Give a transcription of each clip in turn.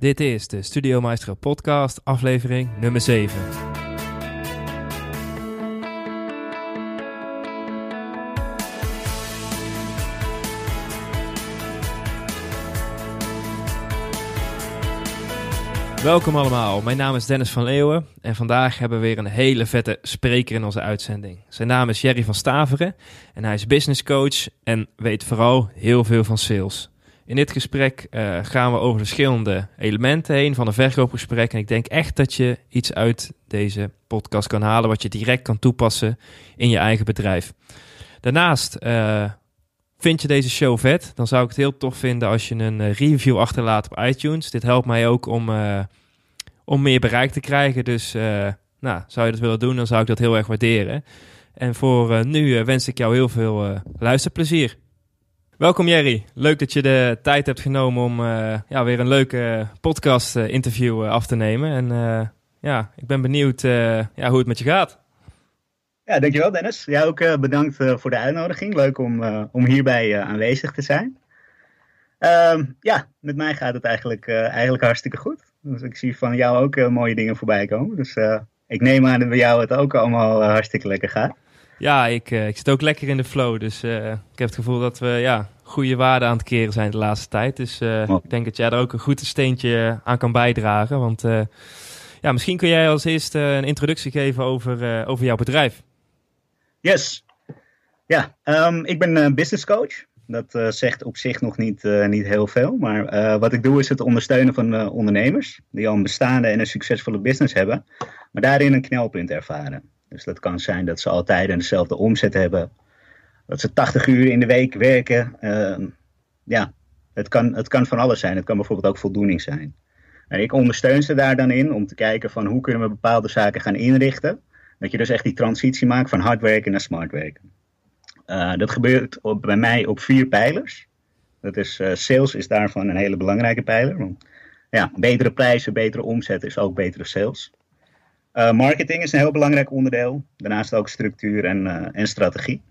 Dit is de Studio Maestro podcast, aflevering nummer 7. Welkom allemaal, mijn naam is Dennis van Leeuwen en vandaag hebben we weer een hele vette spreker in onze uitzending. Zijn naam is Jerry van Staveren en hij is business coach en weet vooral heel veel van sales. In dit gesprek uh, gaan we over verschillende elementen heen van een verkoopgesprek en ik denk echt dat je iets uit deze podcast kan halen wat je direct kan toepassen in je eigen bedrijf. Daarnaast uh, Vind je deze show vet? Dan zou ik het heel tof vinden als je een uh, review achterlaat op iTunes. Dit helpt mij ook om, om meer bereik te krijgen. Dus nou, zou je dat willen doen, dan zou ik dat heel erg waarderen. En voor nu wens ik jou heel veel luisterplezier. Welkom Jerry. Leuk dat je de tijd hebt genomen om ja, weer een leuke podcast interview af te nemen. En ja, ik ben benieuwd ja, hoe het met je gaat. Ja, dankjewel Dennis. Jij ook bedankt voor de uitnodiging. Leuk om, om hierbij aanwezig te zijn. Ehm, ja, met mij gaat het eigenlijk, eigenlijk hartstikke goed. Dus ik zie van jou ook mooie dingen voorbij komen. Dus ik neem aan dat bij jou het ook allemaal hartstikke lekker gaat. Ja, ik, ik zit ook lekker in de flow. Dus ik heb het gevoel dat we ja, goede waarden aan het keren zijn de laatste tijd. Dus ik denk dat jij er ook een goed steentje aan kan bijdragen. Want ja, misschien kun jij als eerste een introductie geven over, over jouw bedrijf. Yes. Ja, um, ik ben uh, business coach. Dat zegt op zich nog niet, niet heel veel. Maar wat ik doe is het ondersteunen van ondernemers. Die al een bestaande en een succesvolle business hebben. Maar daarin een knelpunt ervaren. Dus dat kan zijn dat ze altijd dezelfde omzet hebben. Dat ze 80 uur in de week werken. Ehm, ja, het kan, het kan van alles zijn. Het kan bijvoorbeeld ook voldoening zijn. En ik ondersteun ze daar dan in om te kijken van hoe kunnen we bepaalde zaken gaan inrichten dat je dus echt die transitie maakt van hard werken naar smart werken. Uh, dat gebeurt bij mij op vier pijlers. Dat is, uh, sales is daarvan een hele belangrijke pijler. Want, ja, betere prijzen, betere omzet is ook betere sales. Uh, marketing is een heel belangrijk onderdeel. Daarnaast ook structuur en, en strategie.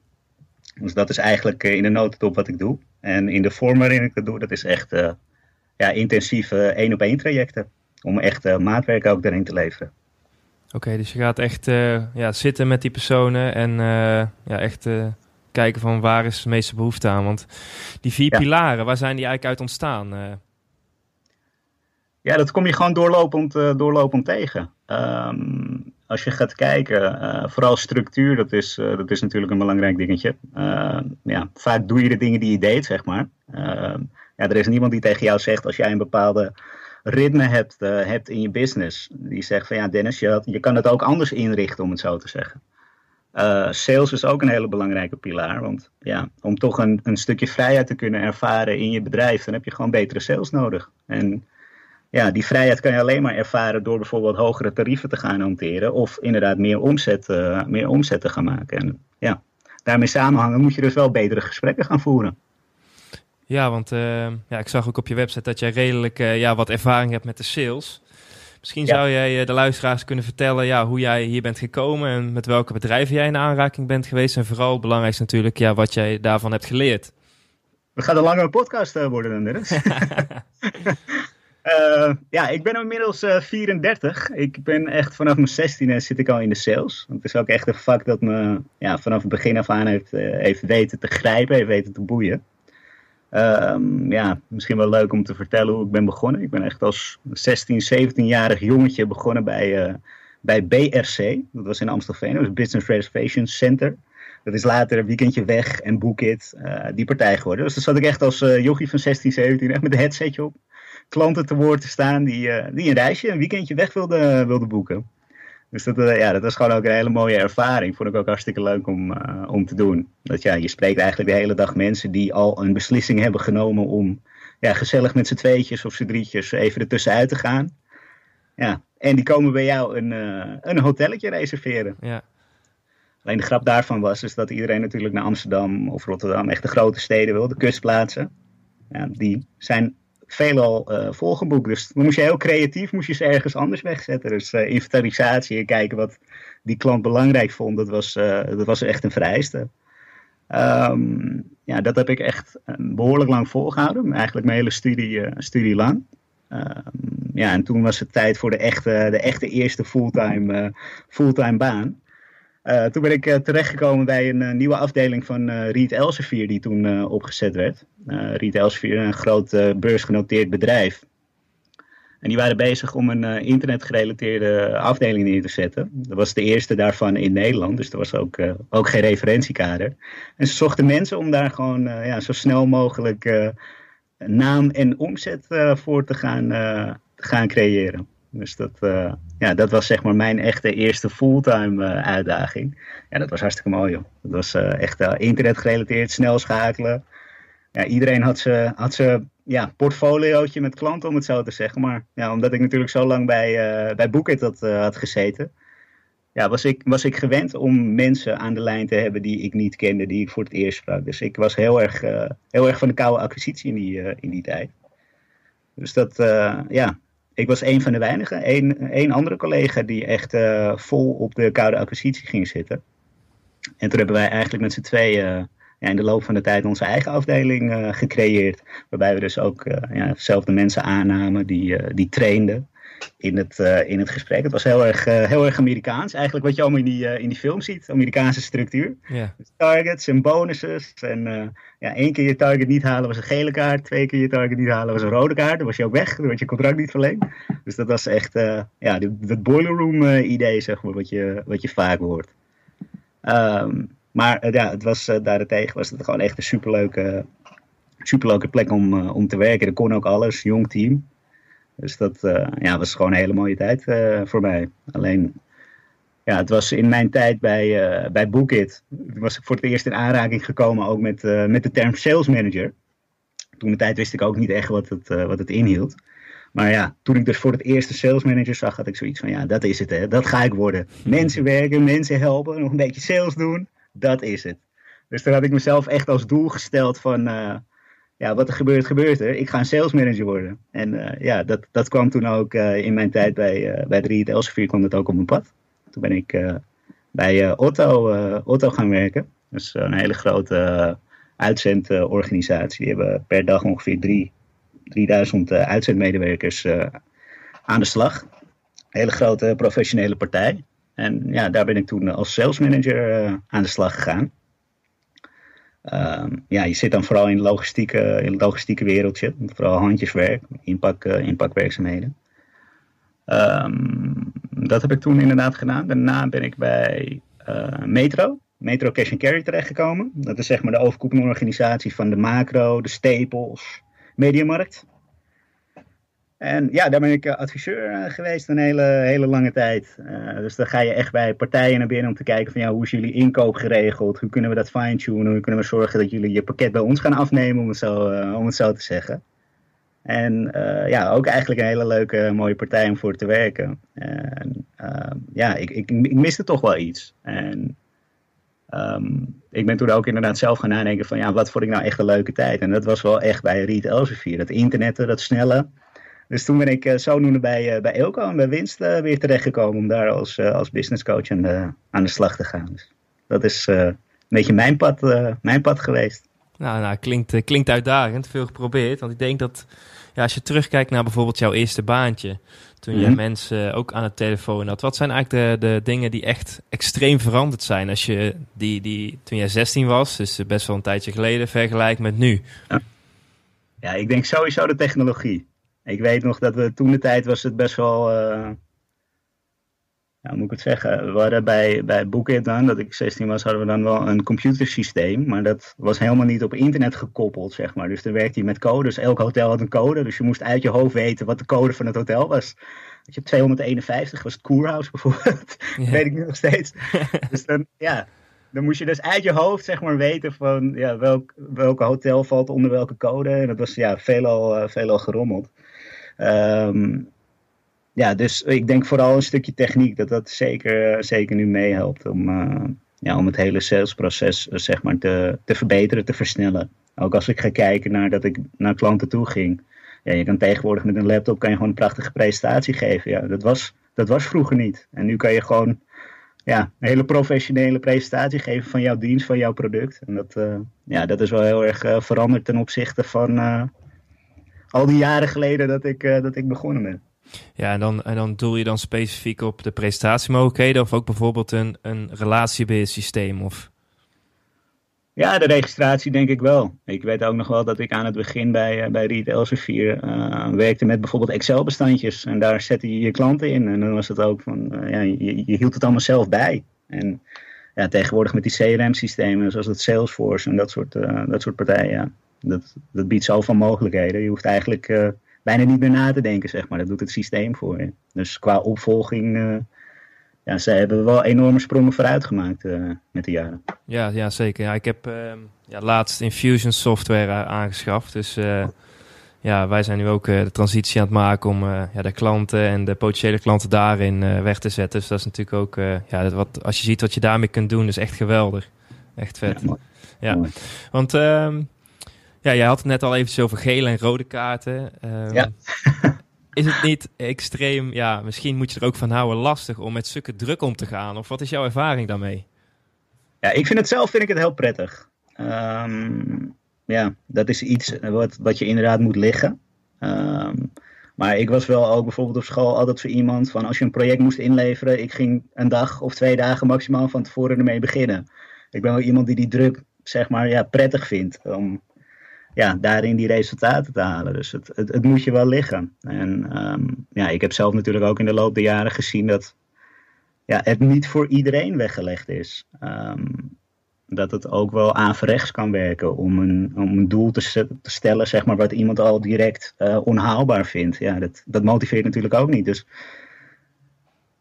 Dus dat is eigenlijk in de notendop wat ik doe. En in de vorm waarin ik dat doe, dat is echt ja, intensieve één op één trajecten. Om echt maatwerk ook daarin te leveren. Oké, dus je gaat echt ja, zitten met die personen en ja, echt kijken van waar is de meeste behoefte aan. Want die vier ja. pilaren, waar zijn die eigenlijk uit ontstaan? Ja, dat kom je gewoon doorlopend, doorlopend tegen. Um, als je gaat kijken, vooral structuur, dat is, dat is natuurlijk een belangrijk dingetje. Ehm, ja, vaak doe je de dingen die je deed, zeg maar. Ehm, ja, er is niemand die tegen jou zegt als jij een bepaalde ritme hebt, hebt in je business. Die zegt van ja, Dennis, je, je kan het ook anders inrichten, om het zo te zeggen. Sales is ook een hele belangrijke pilaar. Want ja, om toch een, een stukje vrijheid te kunnen ervaren in je bedrijf, dan heb je gewoon betere sales nodig. En ja, die vrijheid kan je alleen maar ervaren door bijvoorbeeld hogere tarieven te gaan hanteren. Of inderdaad meer omzet, uh, meer omzet te gaan maken. En ja, daarmee samenhangen moet je dus wel betere gesprekken gaan voeren. Ja, want uh, ja, ik zag ook op je website dat jij redelijk uh, ja, wat ervaring hebt met de sales. Misschien ja. zou jij de luisteraars kunnen vertellen ja, hoe jij hier bent gekomen en met welke bedrijven jij in aanraking bent geweest. En vooral het belangrijkste natuurlijk ja, wat jij daarvan hebt geleerd. Het gaat een lange podcast worden dan, Dennis. ja, ik ben inmiddels 34. Ik ben echt vanaf mijn 16 zit ik al in de sales. Het is ook echt een vak dat me ja, vanaf het begin af aan heeft, heeft weten te grijpen, heeft weten te boeien. Um, ja, misschien wel leuk om te vertellen hoe ik ben begonnen. Ik ben echt als 16, 17-jarig jongetje begonnen bij, bij BRC. Dat was in Amstelveen, dat was Business Reservation Center. Dat is later een weekendje weg en Bookit, die partij geworden. Dus dan zat ik echt als jochie van 16, 17 echt met een headsetje op. Klanten te woord te staan die, die een reisje, een weekendje weg wilden, wilden boeken. Dus dat, uh, ja, dat was gewoon ook een hele mooie ervaring. Vond ik ook hartstikke leuk om, om te doen. Dat, ja, je spreekt eigenlijk de hele dag mensen die al een beslissing hebben genomen om ja, gezellig met z'n tweetjes of z'n drietjes even ertussenuit te gaan. Ja, en die komen bij jou een, een hotelletje reserveren. Ja. Alleen de grap daarvan was is dat iedereen natuurlijk naar Amsterdam of Rotterdam, echt de grote steden wil, de kustplaatsen. Ja, die zijn veelal uh, volgeboekt. Dus dan moest je heel creatief, moest je ze ergens anders wegzetten. Dus uh, inventarisatie en kijken wat die klant belangrijk vond, dat was, uh, dat was echt een vereiste. Um, ja, dat heb ik echt behoorlijk lang volgehouden. Eigenlijk mijn hele studie, studie lang. Um, ja, en toen was het tijd voor de echte, de echte eerste fulltime, fulltime baan. Toen ben ik terechtgekomen bij een nieuwe afdeling van Riet Elsevier die toen opgezet werd. Riet Elsevier, een groot beursgenoteerd bedrijf. En die waren bezig om een uh, internetgerelateerde afdeling neer te zetten. Dat was de eerste daarvan in Nederland, dus er was ook, uh, ook geen referentiekader. En ze zochten mensen om daar gewoon uh, ja, zo snel mogelijk naam en omzet voor te gaan, gaan creëren. Dus dat, ja, dat was zeg maar mijn echte eerste fulltime uitdaging. Ja, dat was hartstikke mooi joh. Dat was echt internetgerelateerd, snel schakelen. Ja, iedereen had zijn had ze ja, portfoliootje met klanten, om het zo te zeggen. Maar ja, omdat ik natuurlijk zo lang bij, bij Bookit had, had gezeten, ja, was, ik, was ik gewend om mensen aan de lijn te hebben die ik niet kende, die ik voor het eerst sprak. Dus ik was heel erg, heel erg van de koude acquisitie in die, in die tijd. Dus dat, ja, ik was een van de weinigen. Eén een andere collega die echt vol op de koude acquisitie ging zitten. En toen hebben wij eigenlijk met z'n tweeën ja, in de loop van de tijd onze eigen afdeling uh, gecreëerd. Waarbij we dus ook ja, zelf de mensen aannamen die, die trainden in het, in het gesprek. Het was heel erg, heel erg Amerikaans. Eigenlijk wat je allemaal in die, in die film ziet. Amerikaanse structuur. Yeah. targets en bonuses. En ja, één keer je target niet halen was een gele kaart. Twee keer je target niet halen was een rode kaart. Dan was je ook weg. Dan werd je contract niet verlengd. Dus dat was echt ja, het boiler room idee, zeg maar, wat je, wat je vaak hoort. Um, maar eh, ja, het was, daarentegen was het gewoon echt een superleuke, superleuke plek om, om te werken. Er kon ook alles, jong team. Dus dat ja, was gewoon een hele mooie tijd voor mij. Alleen, ja, het was in mijn tijd bij, bij Bookit. was ik voor het eerst in aanraking gekomen ook met, met de term sales manager. Toen de tijd wist ik ook niet echt wat het, wat het inhield. Maar ja, toen ik dus voor het eerst de sales manager zag, had ik zoiets van, ja, dat is het hè, dat ga ik worden. Mensen werken, mensen helpen, nog een beetje sales doen dat is het. Dus toen had ik mezelf echt als doel gesteld van, uh, ja, wat er gebeurt, gebeurt er. Ik ga een sales manager worden. En uh, ja, dat, dat kwam toen ook uh, in mijn tijd bij, bij 3 Elsevier kwam dat ook op mijn pad. Toen ben ik bij Otto, Otto gaan werken. Dus een hele grote uitzendorganisatie. Die hebben per dag ongeveer drie, 3000 uitzendmedewerkers aan de slag. Een hele grote professionele partij. En ja, daar ben ik toen als sales manager eh, aan de slag gegaan. Um, ja, je zit dan vooral in, logistieke, in het logistieke wereldje. Vooral handjeswerk, inpak, uh, inpakwerkzaamheden. Um, dat heb ik toen inderdaad gedaan. Daarna ben ik bij uh, Metro, Metro Cash and Carry terechtgekomen. Dat is zeg maar de overkoepelende organisatie van de Macro, de Staples, Mediamarkt. En ja, daar ben ik eh, adviseur eh, geweest een hele, hele lange tijd. Uh, dus dan ga je echt bij partijen naar binnen om te kijken van ja, hoe is jullie inkoop geregeld? Hoe kunnen we dat fine-tunen? Hoe kunnen we zorgen dat jullie je pakket bij ons gaan afnemen, om het zo, om het zo te zeggen. En ja, ook eigenlijk een hele leuke, mooie partij om voor te werken. En ja, ik, ik, ik miste toch wel iets. En um, ik ben toen ook inderdaad zelf gaan nadenken van ja, wat vond ik nou echt een leuke tijd? En dat was wel echt bij Riet Elsevier. Dat internetten, dat snelle. Dus toen ben ik uh, zodoende bij, uh, bij Elko en bij Winst uh, weer terechtgekomen om daar als, als business coach aan de, aan de slag te gaan. Dus dat is een beetje mijn pad, mijn pad geweest. Nou, nou klinkt, klinkt uitdagend, veel geprobeerd. Want ik denk dat ja, als je terugkijkt naar bijvoorbeeld jouw eerste baantje, toen je mm -hmm. mensen ook aan de telefoon had, wat zijn eigenlijk de, de dingen die echt extreem veranderd zijn als je die, die toen jij 16 was, dus best wel een tijdje geleden, vergelijkt met nu? Ja, ja ik denk sowieso de technologie. Ik weet nog dat we toen de tijd was het best wel. Uh, ja, moet ik het zeggen? We hadden bij, bij Bookit dan, dat ik 16 was, hadden we dan wel een computersysteem. Maar dat was helemaal niet op internet gekoppeld, zeg maar. Dus dan werkte je met codes. Elk hotel had een code. Dus je moest uit je hoofd weten wat de code van het hotel was. Je hebt 251 was het Koerhuis bijvoorbeeld. Ja. weet ik nu nog steeds. dus dan, ja, dan moest je dus uit je hoofd zeg maar weten van ja, welk, welke hotel valt onder welke code. En dat was ja, veelal, uh, veelal gerommeld. Um, ja, dus ik denk vooral een stukje techniek dat dat zeker, zeker nu meehelpt om, uh, ja, om het hele salesproces uh, zeg maar te, te verbeteren, te versnellen. Ook als ik ga kijken naar dat ik naar klanten toe ging. Ja, je kan tegenwoordig met een laptop kan je gewoon een prachtige presentatie geven. Ja, dat, was, dat was vroeger niet. En nu kan je gewoon ja, een hele professionele presentatie geven van jouw dienst, van jouw product. En dat, ja, dat is wel heel erg veranderd ten opzichte van al die jaren geleden dat ik, dat ik begonnen ben. Ja, en dan, en dan doel je dan specifiek op de presentatiemogelijkheden of ook bijvoorbeeld een, een relatiebeheersysteem? Of... Ja, de registratie denk ik wel. Ik weet ook nog wel dat ik aan het begin bij, uh, bij Riet Elsevier uh, werkte met bijvoorbeeld Excel-bestandjes. En daar zette je je klanten in. En dan was het ook van, uh, ja, je, je, hield het allemaal zelf bij. En ja, tegenwoordig met die CRM-systemen, zoals het Salesforce en dat soort, dat soort partijen, ja, dat, dat biedt zoveel mogelijkheden. Je hoeft eigenlijk bijna niet meer na te denken, zeg maar. Dat doet het systeem voor je. Dus qua opvolging ja, ze hebben wel enorme sprongen vooruit gemaakt uh, met de jaren. Ja, ja zeker. Ja, ik heb uh, ja, laatst Infusion software aangeschaft. Dus ja, wij zijn nu ook de transitie aan het maken om ja, de klanten en de potentiële klanten daarin weg te zetten. Dus dat is natuurlijk ook, ja, dat wat, als je ziet wat je daarmee kunt doen, is echt geweldig. Echt vet. Ja, ja. Mooi. want ehm, ja, jij had het net al eventjes over gele en rode kaarten. Um, ja. is het niet extreem, ja, misschien moet je er ook van houden, lastig om met stukken druk om te gaan? Of wat is jouw ervaring daarmee? Ja, ik vind het zelf vind ik het heel prettig. Um, ja, dat is iets wat, wat je inderdaad moet liggen. Um, maar ik was wel ook bijvoorbeeld op school altijd voor iemand van als je een project moest inleveren, ik ging een dag of twee dagen maximaal van tevoren ermee beginnen. Ik ben wel iemand die die druk, zeg maar, ja, prettig vindt. Om, ja, daarin die resultaten te halen. Dus het, het, moet je wel liggen. En um, ja, ik heb zelf natuurlijk ook in de loop der jaren gezien dat ja, het niet voor iedereen weggelegd is. Um, dat het ook wel averechts kan werken om een, om een doel te, te stellen, zeg maar, wat iemand al direct uh, onhaalbaar vindt. Ja, dat, dat motiveert natuurlijk ook niet. Dus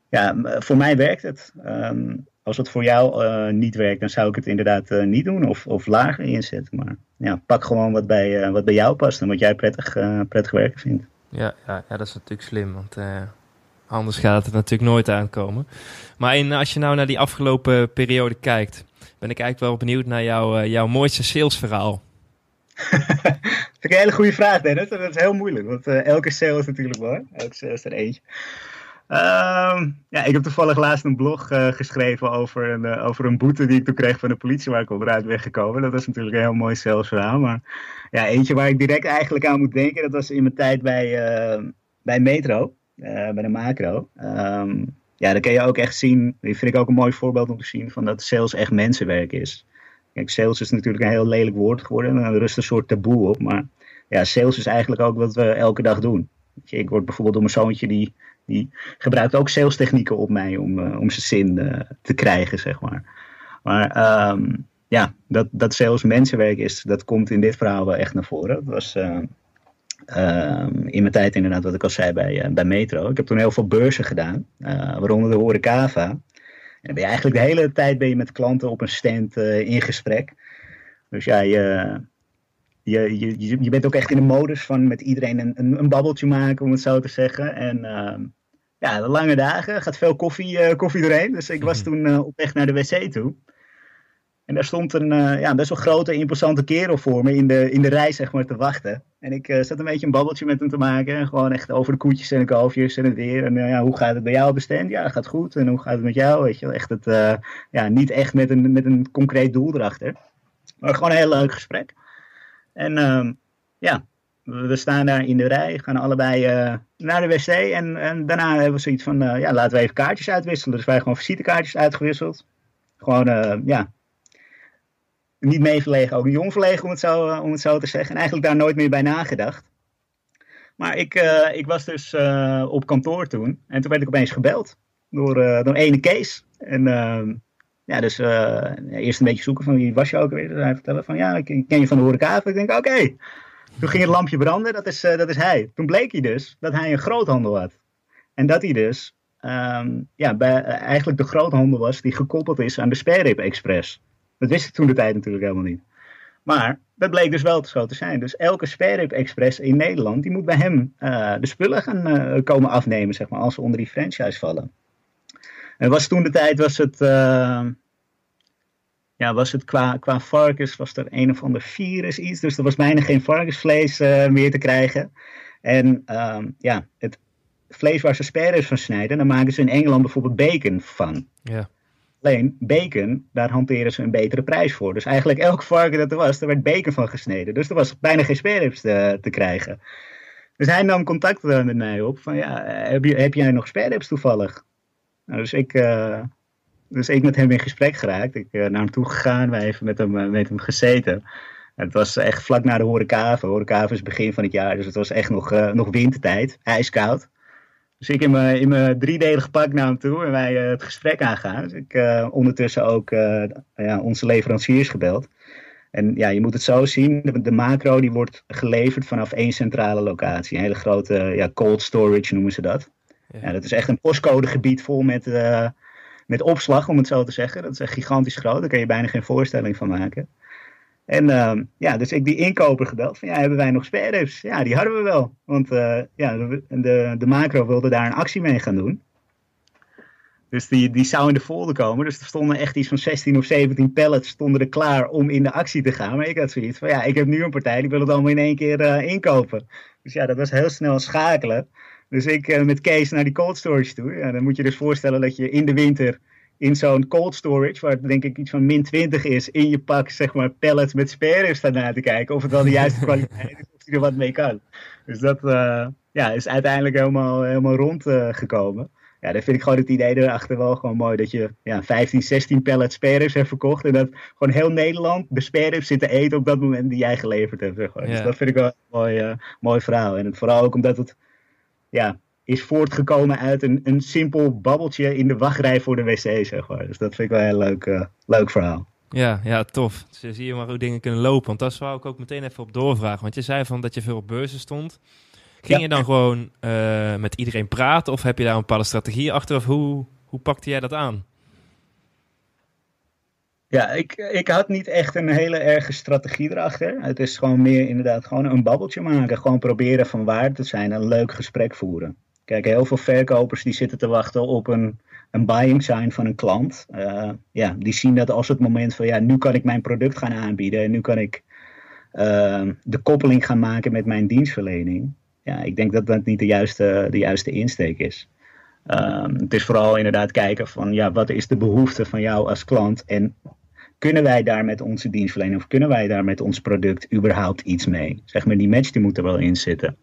ja, voor mij werkt het. Um, als het voor jou uh, niet werkt, dan zou ik het inderdaad uh, niet doen of, of lager inzetten. Maar ja, pak gewoon wat bij, uh, wat bij jou past en wat jij prettig, prettig werken vindt. Ja, ja, ja, dat is natuurlijk slim, want anders gaat het natuurlijk nooit aankomen. Maar in, als je nou naar die afgelopen periode kijkt, ben ik eigenlijk wel benieuwd naar jou, jouw mooiste salesverhaal. dat is een hele goede vraag, Dennis. Dat is heel moeilijk, want elke sale is natuurlijk mooi. Elke sale is er eentje. Um, ja, ik heb toevallig laatst een blog uh, geschreven over een, uh, over een boete die ik toen kreeg van de politie waar ik onderuit ben gekomen. Dat was natuurlijk een heel mooi zelfsverhaal. Maar ja, eentje waar ik direct eigenlijk aan moet denken, dat was in mijn tijd bij, uh, bij Metro, bij de Macro. Um, ja, daar kun je ook echt zien, die vind ik ook een mooi voorbeeld om te zien van dat sales echt mensenwerk is. Kijk, sales is natuurlijk een heel lelijk woord geworden en er rust een soort taboe op. Maar ja, sales is eigenlijk ook wat we elke dag doen. Ik word bijvoorbeeld door mijn zoontje die die gebruikt ook salestechnieken op mij om, uh, om zijn zin uh, te krijgen, zeg maar. Maar um, ja, dat, dat sales mensenwerk is, dat komt in dit verhaal wel echt naar voren. Dat was uh, in mijn tijd inderdaad, wat ik al zei, bij, bij Metro. Ik heb toen heel veel beurzen gedaan, waaronder de Horecava. En dan ben je eigenlijk de hele tijd ben je met klanten op een stand in gesprek. Dus ja, je, je, je, je bent ook echt in de modus van met iedereen een, een, een babbeltje maken, om het zo te zeggen. En uh, ja, lange dagen, gaat veel koffie, uh, koffie doorheen. Dus ik was toen uh, op weg naar de wc toe. En daar stond een uh, ja, best wel grote, imposante kerel voor me in de, in de rij zeg maar, te wachten. En ik zat een beetje een babbeltje met hem te maken. Gewoon echt over de koetjes en de kalfjes en het weer. En ja, hoe gaat het bij jou bestand? Ja, gaat goed. En hoe gaat het met jou? Weet je wel, echt het, ja, niet echt met een, met een concreet doel erachter. Maar gewoon een heel leuk gesprek. En ehm, ja, we staan daar in de rij, gaan allebei uh, naar de wc. En, en, daarna hebben we zoiets van, uh, ja, laten we even kaartjes uitwisselen. Dus wij gewoon visitekaartjes uitgewisseld. Gewoon, uh, ja, niet mee verlegen, ook niet jong verlegen om het, zo, om het zo te zeggen. En eigenlijk daar nooit meer bij nagedacht. Maar ik, ik was dus op kantoor toen. En toen werd ik opeens gebeld door, door ene Kees. En ehm, ja, dus eerst een beetje zoeken van wie was je ook weer. Dus hij vertelde van, ja, ik ken je van de horeca. Ik denk, oké. Toen ging het lampje branden, dat is, uh, dat is hij. Toen bleek hij dus dat hij een groothandel had. En dat hij dus um, ja, bij, uh, eigenlijk de groothandel was die gekoppeld is aan de Sperrip Express. Dat wist ik toen de tijd natuurlijk helemaal niet. Maar dat bleek dus wel zo te zijn. Dus elke Sperrip Express in Nederland, die moet bij hem uh, de spullen gaan komen afnemen, zeg maar, als ze onder die franchise vallen. En was toen de tijd, was het ja, was het qua, qua varkens, was er een of ander virus iets. Dus er was bijna geen varkensvlees uh, meer te krijgen. En um, ja, het vlees waar ze sperres van snijden, dan maken ze in Engeland bijvoorbeeld bacon van. Ja. Alleen bacon, daar hanteren ze een betere prijs voor. Dus eigenlijk elk varken dat er was, daar werd bacon van gesneden. Dus er was bijna geen sperrips te, te krijgen. Dus hij nam contact met mij op. Van ja, heb, je, heb jij nog sperrips toevallig? Nou, dus ik, dus ik met hem in gesprek geraakt. Ik naar hem toe gegaan, wij even met hem, met hem gezeten. Het was echt vlak na de horecaven. Horecaven is begin van het jaar, dus het was echt nog, nog wintertijd. Ijskoud. Dus ik in mijn, in mijn driedelige pak naar hem toe en wij uh, het gesprek aangaan. Dus ik uh, ondertussen ook uh, ja, onze leveranciers gebeld. En ja, je moet het zo zien, de, de, macro die wordt geleverd vanaf één centrale locatie. Een hele grote ja, cold storage noemen ze dat. Ja. ja dat is echt een postcodegebied vol met, met opslag, om het zo te zeggen. Dat is echt gigantisch groot, daar kan je bijna geen voorstelling van maken. En uh, ja, dus ik die inkoper gebeld van ja, hebben wij nog spareribs? Ja, die hadden we wel. Want uh, ja, de, de, macro wilde daar een actie mee gaan doen. Dus die, die zou in de folder komen. Dus er stonden echt iets van 16 of 17 pallets stonden er klaar om in de actie te gaan. Maar ik had zoiets van ja, ik heb nu een partij, die wil het allemaal in één keer uh, inkopen. Dus ja, dat was heel snel schakelen. Dus ik uh, met Kees naar die cold storage toe. Ja, dan moet je dus voorstellen dat je in de winter in zo'n cold storage, waar het denk ik iets van min 20 is, in je pak, zeg maar, pallets met spare staan na te kijken. Of het wel de juiste kwaliteit is, of je er wat mee kan. Dus dat uh, ja, is uiteindelijk helemaal, helemaal rondgekomen. Uh, ja, dan vind ik gewoon het idee erachter wel gewoon mooi. Dat je ja, 15, 16 pallets spares hebt verkocht. En dat gewoon heel Nederland de spares zit te eten op dat moment die jij geleverd hebt. Zeg maar. Dus dat vind ik wel een mooi, uh, mooi verhaal. En het, vooral ook omdat het ja, is voortgekomen uit een, een simpel babbeltje in de wachtrij voor de wc, zeg maar. Dus dat vind ik wel een heel leuk, uh, leuk verhaal. Ja, ja, tof. Dus zie je maar hoe dingen kunnen lopen. Want dat zou ik ook meteen even op doorvragen. Want je zei van dat je veel op beurzen stond. Ging ja. je dan gewoon uh, met iedereen praten? Of heb je daar een bepaalde strategie achter? Of hoe, hoe pakte jij dat aan? Ja, ik, ik had niet echt een hele erge strategie erachter. Het is gewoon meer inderdaad gewoon een babbeltje maken. Gewoon proberen van waarde te zijn. Een leuk gesprek voeren. Kijk, heel veel verkopers die zitten te wachten op een, een buying sign van een klant. Uh, ja, die zien dat als het moment van ja, nu kan ik mijn product gaan aanbieden en nu kan ik uh, de koppeling gaan maken met mijn dienstverlening. Ja, ik denk dat dat niet de juiste, de juiste insteek is. Uh, het is vooral inderdaad kijken van ja, wat is de behoefte van jou als klant en kunnen wij daar met onze dienstverlening of kunnen wij daar met ons product überhaupt iets mee? Zeg maar, die match die moet er wel in zitten.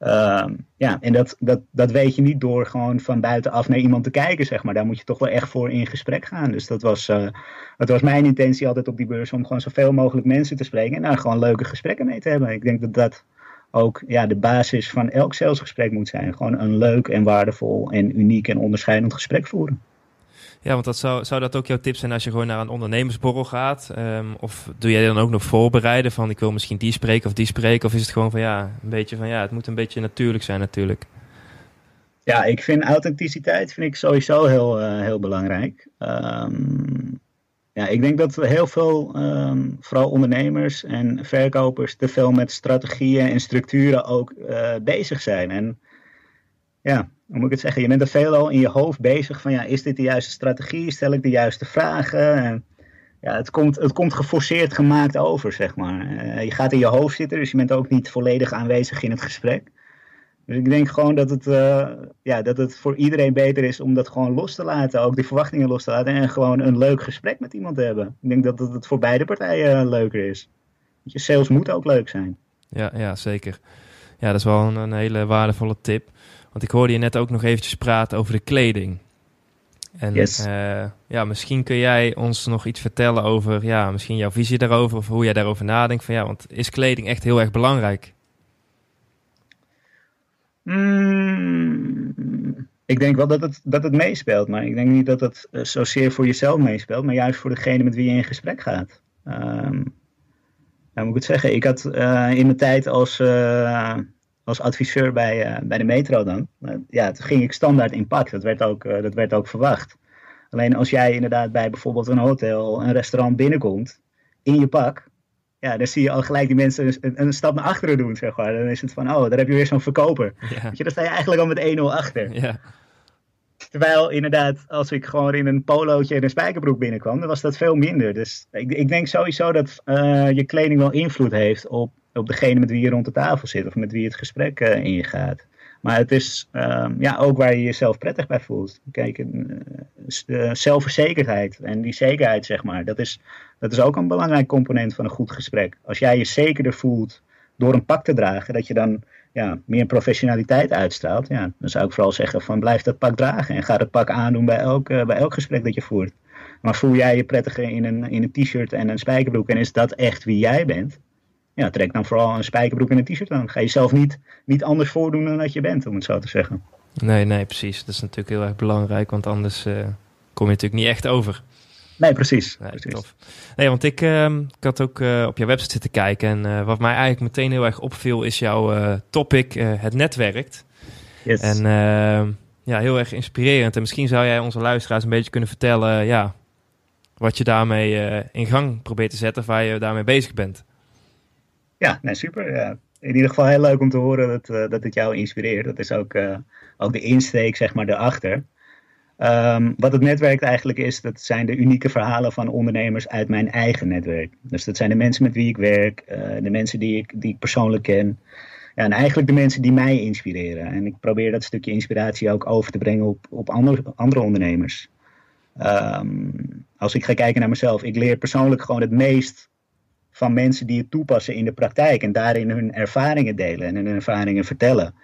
Uh, ja, en dat, dat, dat weet je niet door gewoon van buitenaf naar iemand te kijken, zeg maar. Daar moet je toch wel echt voor in gesprek gaan. Dus dat was, dat was mijn intentie altijd op die beurs, om gewoon zoveel mogelijk mensen te spreken en daar gewoon leuke gesprekken mee te hebben. Ik denk dat dat ook ja, de basis van elk salesgesprek moet zijn. Gewoon een leuk en waardevol en uniek en onderscheidend gesprek voeren. Ja, want dat zou, zou dat ook jouw tip zijn als je gewoon naar een ondernemersborrel gaat? Um, of doe jij dan ook nog voorbereiden van ik wil misschien die spreken of die spreken? Of is het gewoon van ja, een beetje van ja, het moet een beetje natuurlijk zijn natuurlijk? Ja, ik vind authenticiteit vind ik sowieso heel, uh, heel belangrijk. Um, ja, ik denk dat heel veel, um, vooral ondernemers en verkopers, te veel met strategieën en structuren ook uh, bezig zijn. En ja, hoe moet ik het zeggen? Je bent er veel al in je hoofd bezig van ja, is dit de juiste strategie? Stel ik de juiste vragen? En, ja, het komt, het komt geforceerd gemaakt over, zeg maar. Uh, je gaat in je hoofd zitten, dus je bent ook niet volledig aanwezig in het gesprek. Dus ik denk gewoon dat het, uh, ja, dat het voor iedereen beter is om dat gewoon los te laten. Ook die verwachtingen los te laten en gewoon een leuk gesprek met iemand te hebben. Ik denk dat het voor beide partijen leuker is. Je sales moet ook leuk zijn. Ja, ja zeker. Ja, dat is wel een hele waardevolle tip. Want ik hoorde je net ook nog eventjes praten over de kleding. En yes. uh, ja, misschien kun jij ons nog iets vertellen over ja, misschien jouw visie daarover of hoe jij daarover nadenkt. Van, ja, want is kleding echt heel erg belangrijk? Mm, ik denk wel dat het, dat het meespeelt, maar ik denk niet dat het uh, zozeer voor jezelf meespeelt, maar juist voor degene met wie je in gesprek gaat. Um, nou moet ik het zeggen, ik had uh, in de tijd als als adviseur bij, uh, bij de metro dan. Ja, toen ging ik standaard in pak. Dat werd, ook, uh, dat werd ook verwacht. Alleen als jij inderdaad bij bijvoorbeeld een hotel, een restaurant binnenkomt, in je pak, ja, dan zie je al gelijk die mensen een, een, stap naar achteren doen, zeg maar. Dan is het van, oh, daar heb je weer zo'n verkoper. Ja. Weet je, dan sta je eigenlijk al met 1-0 achter. Ja. Terwijl inderdaad, als ik gewoon in een polootje en een spijkerbroek binnenkwam, dan was dat veel minder. Dus ik, ik denk sowieso dat uh, je kleding wel invloed heeft op, op degene met wie je rond de tafel zit of met wie het gesprek uh, ingaat. Maar het is um, ja, ook waar je jezelf prettig bij voelt. Kijk, uh, zelfverzekerdheid en die zekerheid, zeg maar, dat is, dat is ook een belangrijk component van een goed gesprek. Als jij je zekerder voelt door een pak te dragen, dat je dan ja, meer professionaliteit uitstraalt, ja, dan zou ik vooral zeggen van blijf dat pak dragen en ga dat pak aandoen bij elk, bij elk gesprek dat je voert. Maar voel jij je prettiger in een, in een t-shirt en een spijkerbroek en is dat echt wie jij bent? Ja, trek dan vooral een spijkerbroek en een t-shirt aan. Ga jezelf niet, niet anders voordoen dan dat je bent, om het zo te zeggen. Nee, nee, precies. Dat is natuurlijk heel erg belangrijk, want anders uh, kom je natuurlijk niet echt over. Nee, precies. Nee, precies. Tof. nee want ik, uh, ik had ook uh, op jouw website zitten kijken en uh, wat mij eigenlijk meteen heel erg opviel is jouw topic, het netwerkt. Yes. En ehm, ja, heel erg inspirerend. En misschien zou jij onze luisteraars een beetje kunnen vertellen, ja, wat je daarmee in gang probeert te zetten, waar je daarmee bezig bent. Ja, super. Ja. In ieder geval heel leuk om te horen dat, dat het jou inspireert. Dat is ook, ook de insteek, zeg maar, erachter. Um, wat het netwerk eigenlijk is, dat zijn de unieke verhalen van ondernemers uit mijn eigen netwerk. Dus dat zijn de mensen met wie ik werk, uh, de mensen die ik, die ik persoonlijk ken. Ja, en eigenlijk de mensen die mij inspireren. En ik probeer dat stukje inspiratie ook over te brengen op, op andere, andere ondernemers. Um, als ik ga kijken naar mezelf, ik leer persoonlijk gewoon het meest van mensen die het toepassen in de praktijk en daarin hun ervaringen delen en hun ervaringen vertellen.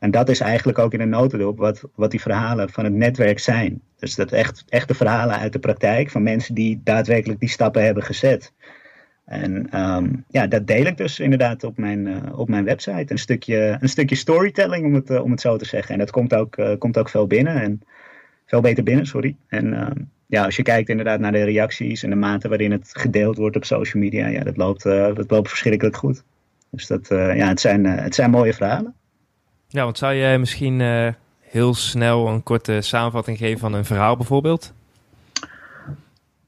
En dat is eigenlijk ook in een notendop wat, wat die verhalen van het netwerk zijn. Dus dat echt, echte verhalen uit de praktijk van mensen die daadwerkelijk die stappen hebben gezet. En um, ja, dat deel ik dus inderdaad op mijn, uh, op mijn website. Een stukje, een stukje storytelling, om het, uh, om het zo te zeggen. En dat komt ook, uh, komt ook veel binnen. En veel beter binnen, sorry. En um, ja, als je kijkt inderdaad naar de reacties en de mate waarin het gedeeld wordt op social media, ja, dat loopt, dat loopt verschrikkelijk goed. Dus dat, ja, het, zijn, het zijn mooie verhalen. Ja, want zou jij misschien heel snel een korte samenvatting geven van een verhaal bijvoorbeeld?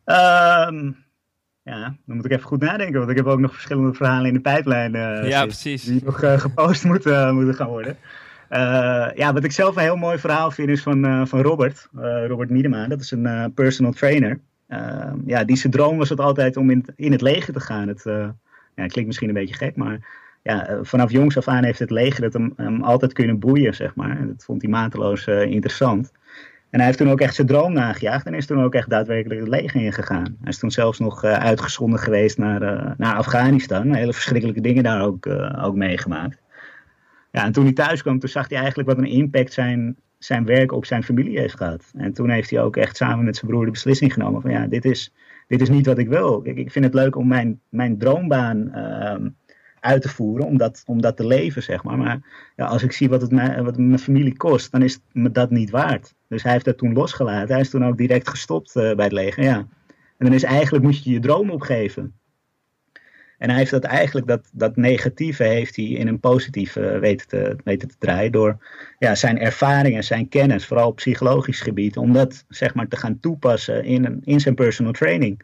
Um, ja, dan moet ik even goed nadenken, want ik heb ook nog verschillende verhalen in de pijplijn. Precies. Die nog gepost moeten, moeten gaan worden. Ja, wat ik zelf een heel mooi verhaal vind is van, van Robert, Robert Miedema. Dat is een personal trainer. Ehm, ja, die zijn droom was het altijd om in, in het leger te gaan. Het ja, klinkt misschien een beetje gek, maar ja, eh, vanaf jongs af aan heeft het leger het hem, hem altijd kunnen boeien, zeg maar. En dat vond hij mateloos uh, interessant. En hij heeft toen ook echt zijn droom nagejaagd en is toen ook echt daadwerkelijk het leger ingegaan. Hij is toen zelfs nog uh, uitgezonden geweest naar, uh, naar Afghanistan. Hele verschrikkelijke dingen daar ook, ook meegemaakt. Ja, en toen hij thuis kwam, toen zag hij eigenlijk wat een impact zijn, zijn werk op zijn familie heeft gehad. En toen heeft hij ook echt samen met zijn broer de beslissing genomen van ja, dit is, dit is niet wat ik wil. Ik, ik vind het leuk om mijn, mijn droombaan ehm, uit te voeren, om dat, om dat te leven, zeg maar. Maar ja, als ik zie wat het, mij, wat mijn familie kost, dan is het me dat niet waard. Dus hij heeft dat toen losgelaten. Hij is toen ook direct gestopt uh, bij het leger, ja. En dan is eigenlijk, moet je je droom opgeven. En hij heeft dat eigenlijk, dat, dat negatieve heeft hij in een positieve weten te, weten te draaien. Door ja, zijn ervaringen, zijn kennis, vooral op psychologisch gebied, om dat zeg maar te gaan toepassen in, een, in zijn personal training.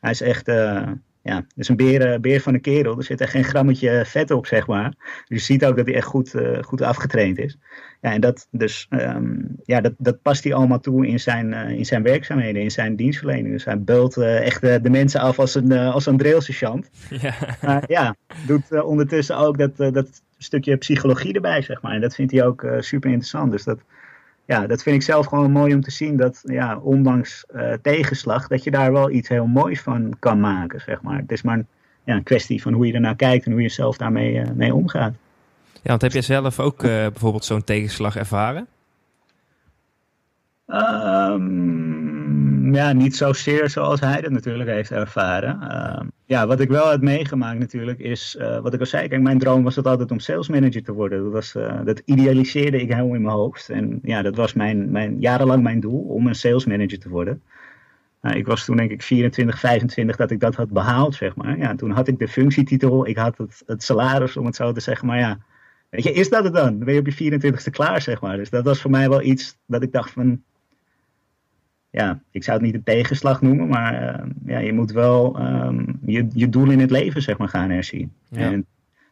Hij is echt, uh, ja, het is een beer, eh, beer van een kerel. Er zit echt geen grammetje vet op, zeg maar. Dus je ziet ook dat hij echt goed, uh, goed afgetraind is. Ja, en dat, dus, um, ja, dat, dat past hij allemaal toe in zijn, uh, in zijn werkzaamheden, in zijn dienstverlening. Dus hij bult echt de, mensen af als een, als een drillsergeant. Ja. Maar ja, doet ondertussen ook dat, dat stukje psychologie erbij, zeg maar. En dat vindt hij ook super interessant. Dus dat, ja, dat vind ik zelf gewoon mooi om te zien dat, ja, ondanks uh, tegenslag, dat je daar wel iets heel moois van kan maken, zeg maar. Het is maar een, ja, een kwestie van hoe je ernaar kijkt en hoe je zelf daarmee uh, mee omgaat. Ja, want heb jij zelf ook uh, bijvoorbeeld zo'n tegenslag ervaren? Um, ja, niet zozeer zoals hij dat natuurlijk heeft ervaren. Uh, ja, wat ik wel heb meegemaakt natuurlijk is, uh, wat ik al zei, kijk, mijn droom was het altijd om sales manager te worden. Dat, was, uh, dat idealiseerde ik heel in mijn hoofd. En ja, dat was mijn, mijn, jarenlang mijn doel, om een sales manager te worden. Nou, ik was toen denk ik 24, 25 dat ik dat had behaald, zeg maar. Ja, toen had ik de functietitel, ik had het, het salaris, om het zo te zeggen. Maar ja, weet je, is dat het dan? Dan ben je op je 24ste klaar, zeg maar. Dus dat was voor mij wel iets dat ik dacht van, ja, ik zou het niet een tegenslag noemen, maar uh, ja, je moet wel um, je, je doel in het leven zeg maar, gaan herzien. Ja. En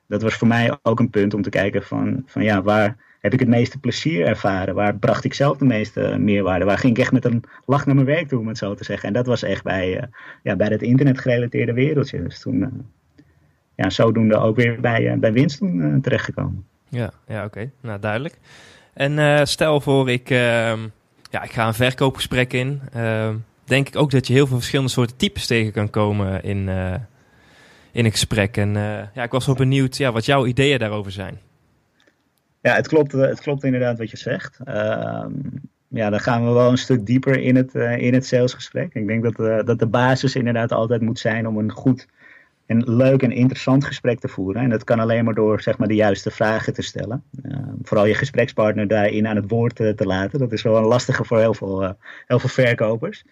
dat was voor mij ook een punt om te kijken van, van ja, waar heb ik het meeste plezier ervaren? Waar bracht ik zelf de meeste meerwaarde? Waar ging ik echt met een lach naar mijn werk toe, om het zo te zeggen? En dat was echt bij, uh, ja, bij het internetgerelateerde wereldje. Dus toen, uh, ja, zodoende ook weer bij, bij winst toen terechtgekomen. Ja, ja oké. Nou, duidelijk. En stel voor ik ehm, ja, ik ga een verkoopgesprek in. Uh, denk ik ook dat je heel veel verschillende soorten types tegen kan komen in, uh, in een gesprek. En uh, ja, ik was wel benieuwd ja, wat jouw ideeën daarover zijn. Ja, het klopt, het klopt inderdaad wat je zegt. Ehm, ja, dan gaan we wel een stuk dieper in het, in het salesgesprek. Ik denk dat, dat de basis inderdaad altijd moet zijn om een goed een leuk en interessant gesprek te voeren. En dat kan alleen maar door zeg maar, de juiste vragen te stellen. Uh, vooral je gesprekspartner daarin aan het woord uh, te laten. Dat is wel een lastige voor heel veel, uh, heel veel verkopers.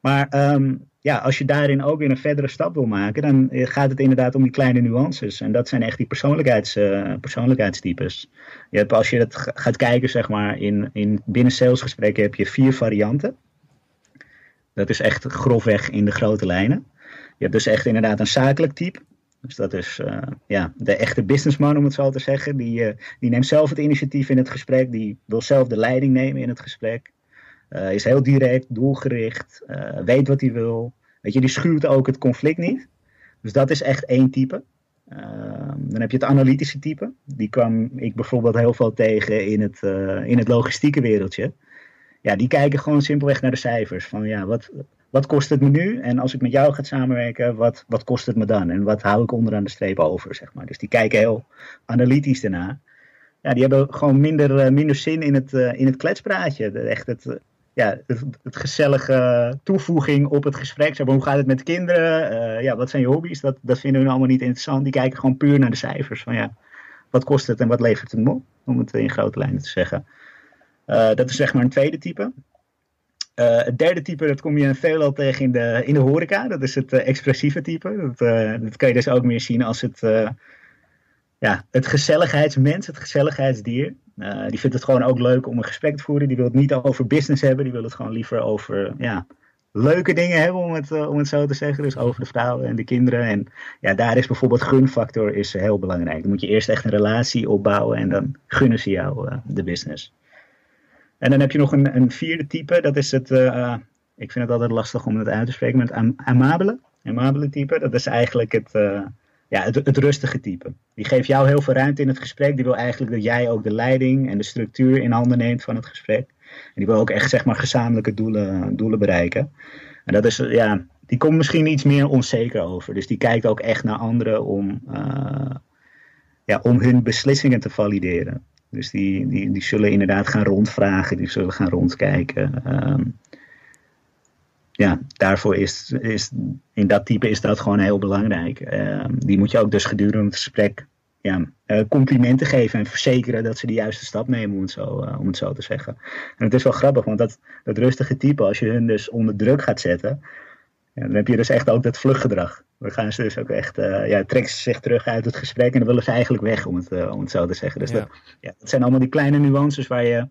Maar um, ja, als je daarin ook weer een verdere stap wil maken, dan gaat het inderdaad om die kleine nuances. En dat zijn echt die persoonlijkheids, persoonlijkheidstypes. Je hebt, als je het gaat kijken, zeg maar, in, in binnen salesgesprekken heb je vier varianten. Dat is echt grofweg in de grote lijnen. Je hebt dus echt inderdaad een zakelijk type. Dus dat is uh, ja, de echte businessman, om het zo te zeggen. Die, uh, die neemt zelf het initiatief in het gesprek. Die wil zelf de leiding nemen in het gesprek. Uh, is heel direct, doelgericht, weet wat hij wil. Weet je, die schuwt ook het conflict niet. Dus dat is echt één type. dan heb je het analytische type. Die kwam ik bijvoorbeeld heel veel tegen in het, in het logistieke wereldje. Ja, die kijken gewoon simpelweg naar de cijfers. Van ja, wat, wat kost het me nu? En als ik met jou ga samenwerken, wat, wat kost het me dan? En wat hou ik onderaan de streep over, zeg maar. Dus die kijken heel analytisch daarna. Ja, die hebben gewoon minder, uh, minder zin in het, uh, in het kletspraatje. Echt het, uh, ja, het, gezellige toevoeging op het gesprek. Zeg hoe gaat het met de kinderen? ja, wat zijn je hobby's? Dat, dat vinden hun allemaal niet interessant. Die kijken gewoon puur naar de cijfers. Van ja, wat kost het en wat levert het me op? Om het in grote lijnen te zeggen. dat is zeg maar een tweede type. Uh, het derde type, dat kom je veelal tegen in de, in de horeca. Dat is het uh, expressieve type. Dat, uh, dat kan je dus ook meer zien als het, ja, het gezelligheidsmens, het gezelligheidsdier. die vindt het gewoon ook leuk om een gesprek te voeren. Die wil het niet over business hebben. Die wil het gewoon liever over ja, leuke dingen hebben, om het, om het zo te zeggen. Dus over de vrouwen en de kinderen. En ja, daar is bijvoorbeeld gunfactor is heel belangrijk. Dan moet je eerst echt een relatie opbouwen en dan gunnen ze jou de business. En dan heb je nog een, een vierde type, dat is het, uh, ik vind het altijd lastig om het uit te spreken, maar het amabele, amabele type. Dat is eigenlijk het, uh, ja, het, het, rustige type. Die geeft jou heel veel ruimte in het gesprek. Die wil eigenlijk dat jij ook de leiding en de structuur in handen neemt van het gesprek. En die wil ook echt zeg maar gezamenlijke doelen, doelen bereiken. En dat is, ja, die komt misschien iets meer onzeker over. Dus die kijkt ook echt naar anderen om, ja, om hun beslissingen te valideren. Dus die, die, die zullen inderdaad gaan rondvragen, die zullen gaan rondkijken. Um, ja, daarvoor is, is in dat type is dat gewoon heel belangrijk. Um, die moet je ook dus gedurende het gesprek ja, uh, complimenten geven en verzekeren dat ze de juiste stap nemen, om het zo, uh, om het zo te zeggen. En het is wel grappig, want dat, dat rustige type, als je hun dus onder druk gaat zetten, ja, dan heb je dus echt ook dat vluchtgedrag. Dan gaan ze dus ook echt, uh, ja, trekken ze zich terug uit het gesprek en dan willen ze eigenlijk weg, om het, uh, om het zo te zeggen. Dus ja. Dat, ja, dat zijn allemaal die kleine nuances waar je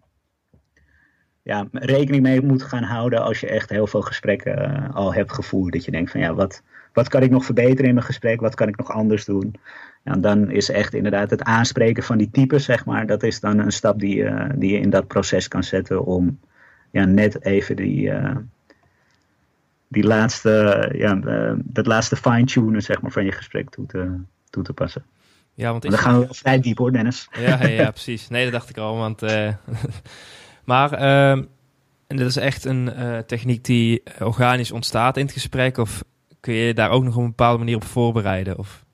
ja, rekening mee moet gaan houden als je echt heel veel gesprekken uh, al hebt gevoerd. Dat je denkt van ja, wat, wat kan ik nog verbeteren in mijn gesprek? Wat kan ik nog anders doen? Ja, dan is echt inderdaad het aanspreken van die types, zeg maar, dat is dan een stap die, die je in dat proces kan zetten om ja, net even die die laatste, ja, uh, dat laatste fine-tunen zeg maar, van je gesprek toe te, toe te passen. Ja, want dan gaan we vrij diep hoor, Dennis. Ja, ja, precies. Nee, dat dacht ik al. Want, uh, maar uh, en dat is echt een uh, techniek die organisch ontstaat in het gesprek? Of kun je daar ook nog op een bepaalde manier op voorbereiden? Of?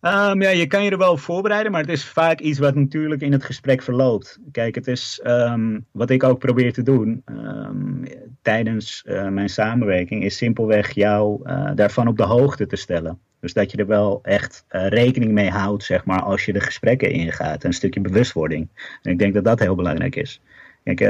Um, ja, je kan je er wel op voorbereiden, maar het is vaak iets wat natuurlijk in het gesprek verloopt. Kijk, het is um, wat ik ook probeer te doen um, tijdens uh, mijn samenwerking, is simpelweg jou uh, daarvan op de hoogte te stellen. Dus dat je er wel echt uh, rekening mee houdt, zeg maar, als je de gesprekken ingaat. Een stukje bewustwording. En ik denk dat dat heel belangrijk is. Kijk,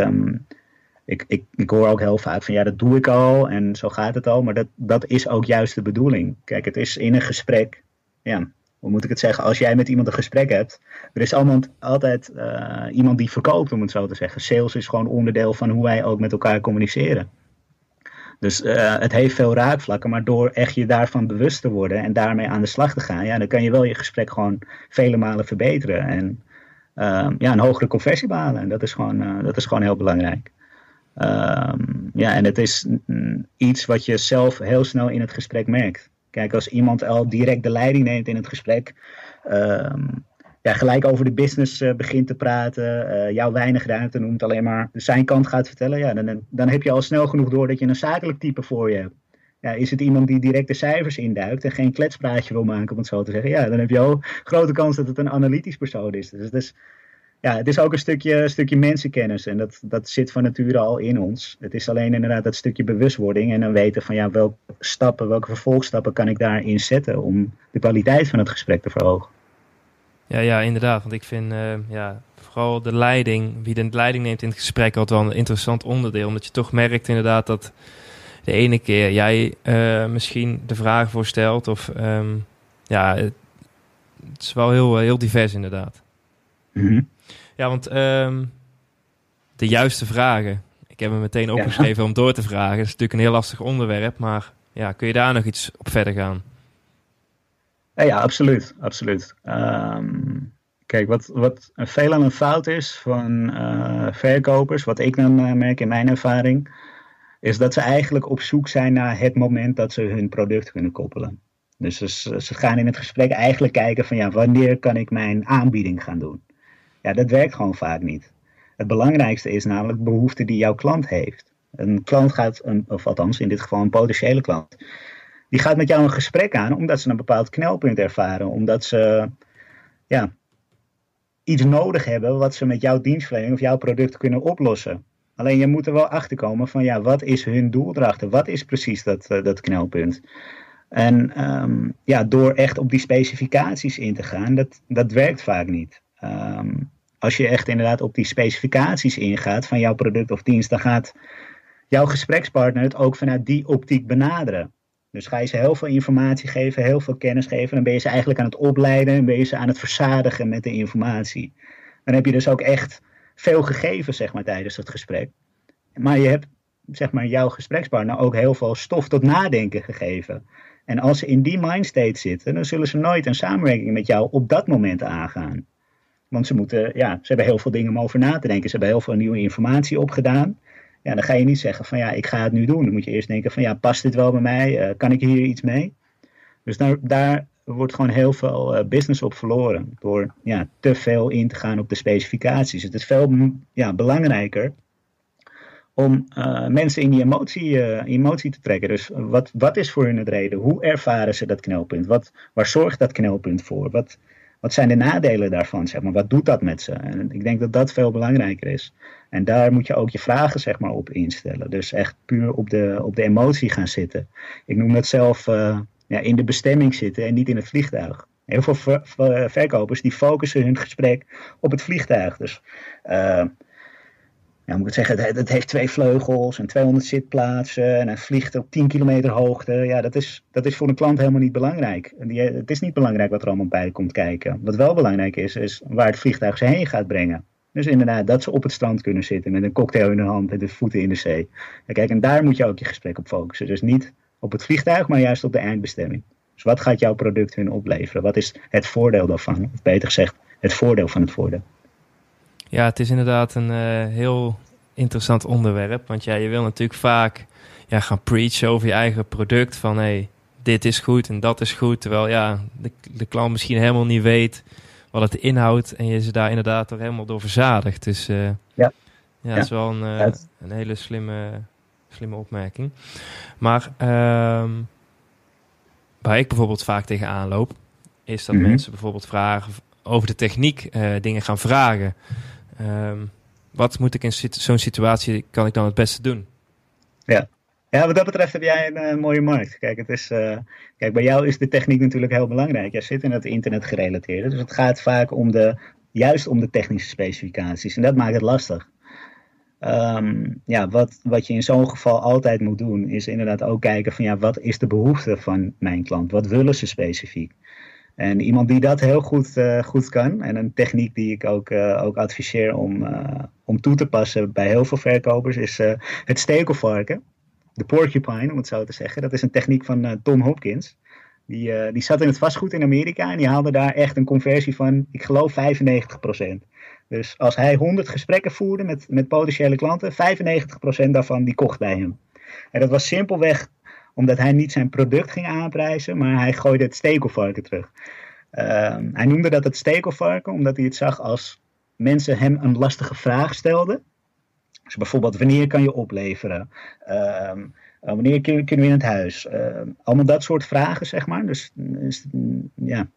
ik, ik, ik hoor ook heel vaak van ja, dat doe ik al en zo gaat het al. Maar dat, dat is ook juist de bedoeling. Kijk, het is in een gesprek. Ja, hoe moet ik het zeggen, als jij met iemand een gesprek hebt, er is altijd uh, iemand die verkoopt, om het zo te zeggen. Sales is gewoon onderdeel van hoe wij ook met elkaar communiceren. Dus uh, het heeft veel raakvlakken, maar door echt je daarvan bewust te worden en daarmee aan de slag te gaan, ja, dan kan je wel je gesprek gewoon vele malen verbeteren en uh, ja, een hogere conversie behalen. En dat is gewoon, dat is gewoon heel belangrijk. Um, ja, en het is iets wat je zelf heel snel in het gesprek merkt. Kijk, als iemand al direct de leiding neemt in het gesprek, uh, ja, gelijk over de business uh, begint te praten, uh, jou weinig ruimte noemt, alleen maar zijn kant gaat vertellen, ja, dan, dan heb je al snel genoeg door dat je een zakelijk type voor je hebt. Ja, is het iemand die direct de cijfers induikt en geen kletspraatje wil maken, om het zo te zeggen? Ja, dan heb je ook grote kans dat het een analytisch persoon is. Dus, dus ja, het is ook een stukje, stukje mensenkennis en dat, dat zit van nature al in ons. Het is alleen inderdaad dat stukje bewustwording en dan weten van ja, welke stappen, welke vervolgstappen kan ik daarin zetten om de kwaliteit van het gesprek te verhogen. Ja, ja inderdaad. Want ik vind uh, ja, vooral de leiding, wie de leiding neemt in het gesprek, altijd wel een interessant onderdeel. Omdat je toch merkt inderdaad dat de ene keer jij uh, misschien de vraag voorstelt. Of um, ja, het, is wel heel, heel divers inderdaad. Mm -hmm. Ja, want um, de juiste vragen. Ik heb hem meteen opgeschreven ja. om door te vragen. Dat is natuurlijk een heel lastig onderwerp. Maar ja, kun je daar nog iets op verder gaan? Ja, ja absoluut. absoluut. Um, kijk, wat, wat veelal een fout is van uh, verkopers, wat ik dan uh, merk in mijn ervaring, is dat ze eigenlijk op zoek zijn naar het moment dat ze hun product kunnen koppelen. Dus ze, ze gaan in het gesprek eigenlijk kijken van ja, wanneer kan ik mijn aanbieding gaan doen? Ja, dat werkt gewoon vaak niet. Het belangrijkste is namelijk behoefte die jouw klant heeft. Een klant gaat, een, of althans in dit geval een potentiële klant, die gaat met jou een gesprek aan omdat ze een bepaald knelpunt ervaren. Omdat ze ja, iets nodig hebben wat ze met jouw dienstverlening of jouw product kunnen oplossen. Alleen je moet er wel achter komen van ja, wat is hun doel erachter? Wat is precies dat, uh, dat knelpunt? En um, ja, door echt op die specificaties in te gaan, dat, dat werkt vaak niet. Um, als je echt inderdaad op die specificaties ingaat van jouw product of dienst, dan gaat jouw gesprekspartner het ook vanuit die optiek benaderen. Dus ga je ze heel veel informatie geven, heel veel kennis geven, dan ben je ze eigenlijk aan het opleiden en ben je ze aan het verzadigen met de informatie. Dan heb je dus ook echt veel gegeven, zeg maar, tijdens het gesprek. Maar je hebt, zeg maar, jouw gesprekspartner ook heel veel stof tot nadenken gegeven. En als ze in die mindstate zitten, dan zullen ze nooit een samenwerking met jou op dat moment aangaan. Want ze, moeten, ja, ze hebben heel veel dingen om over na te denken. Ze hebben heel veel nieuwe informatie opgedaan. Ja, dan ga je niet zeggen van ja, ik ga het nu doen. Dan moet je eerst denken van ja, past dit wel bij mij? Uh, kan ik hier iets mee? Dus daar, daar wordt gewoon heel veel uh, business op verloren. Door ja, te veel in te gaan op de specificaties. Het is veel ja, belangrijker om uh, mensen in die emotie, emotie te trekken. Dus wat, wat is voor hun het reden? Hoe ervaren ze dat knelpunt? Wat, waar zorgt dat knelpunt voor? Wat, wat zijn de nadelen daarvan? Zeg maar? Wat doet dat met ze? En ik denk dat dat veel belangrijker is. En daar moet je ook je vragen zeg maar, op instellen. Dus echt puur op de, op de emotie gaan zitten. Ik noem dat zelf uh, ja, in de bestemming zitten en niet in het vliegtuig. Heel veel ver, ver, verkopers die focussen hun gesprek op het vliegtuig. Dus uh, ja, moet ik het zeggen, het, heeft twee vleugels en 200 zitplaatsen en het vliegt op 10 kilometer hoogte. Ja, dat is, dat is voor een klant helemaal niet belangrijk. Het is niet belangrijk wat er allemaal bij komt kijken. Wat wel belangrijk is, is waar het vliegtuig ze heen gaat brengen. Dus inderdaad, dat ze op het strand kunnen zitten met een cocktail in de hand en de voeten in de zee. Kijk, en daar moet je ook je gesprek op focussen. Dus niet op het vliegtuig, maar juist op de eindbestemming. Dus wat gaat jouw product hun opleveren? Wat is het voordeel daarvan? Of beter gezegd, het voordeel van het voordeel. Ja, het is inderdaad een uh, heel interessant onderwerp. Want ja, je wil natuurlijk vaak ja, gaan preachen over je eigen product. Van hé, hey, dit is goed en dat is goed. Terwijl ja, de, de klant misschien helemaal niet weet wat het inhoudt. En je ze daar inderdaad toch helemaal door verzadigt. Dus uh, ja. ja, ja, dat is wel een, uh, een hele slimme, slimme opmerking. Maar um, waar ik bijvoorbeeld vaak tegenaan loop, is dat mm -hmm. mensen bijvoorbeeld vragen over de techniek, uh, dingen gaan vragen. Um, wat moet ik in zo'n situatie, kan ik dan het beste doen? Ja. Ja, wat dat betreft heb jij een uh, mooie markt. Kijk, het is, uh, kijk, bij jou is de techniek natuurlijk heel belangrijk. Jij zit in het internet gerelateerd. Dus het gaat vaak om de, juist om de technische specificaties. En dat maakt het lastig. Um, ja, wat, wat je in zo'n geval altijd moet doen, is inderdaad ook kijken van ja, wat is de behoefte van mijn klant? Wat willen ze specifiek? En iemand die dat heel goed, uh, goed kan, en een techniek die ik ook, uh, ook adviseer om, uh, om toe te passen bij heel veel verkopers, is het stekelvarken. De porcupine, om het zo te zeggen. Dat is een techniek van Tom Hopkins. Die, die zat in het vastgoed in Amerika en die haalde daar echt een conversie van, ik geloof, 95%. Dus als hij 100 gesprekken voerde met, met potentiële klanten, 95% daarvan die kocht bij hem. En dat was simpelweg omdat hij niet zijn product ging aanprijzen, maar hij gooide het stekelvarken terug. Uh, hij noemde dat het stekelvarken omdat hij het zag als mensen hem een lastige vraag stelden. Dus bijvoorbeeld, wanneer kan je opleveren? Uh, wanneer kunnen we in het huis? allemaal dat soort vragen, zeg maar. Dus, dus ja,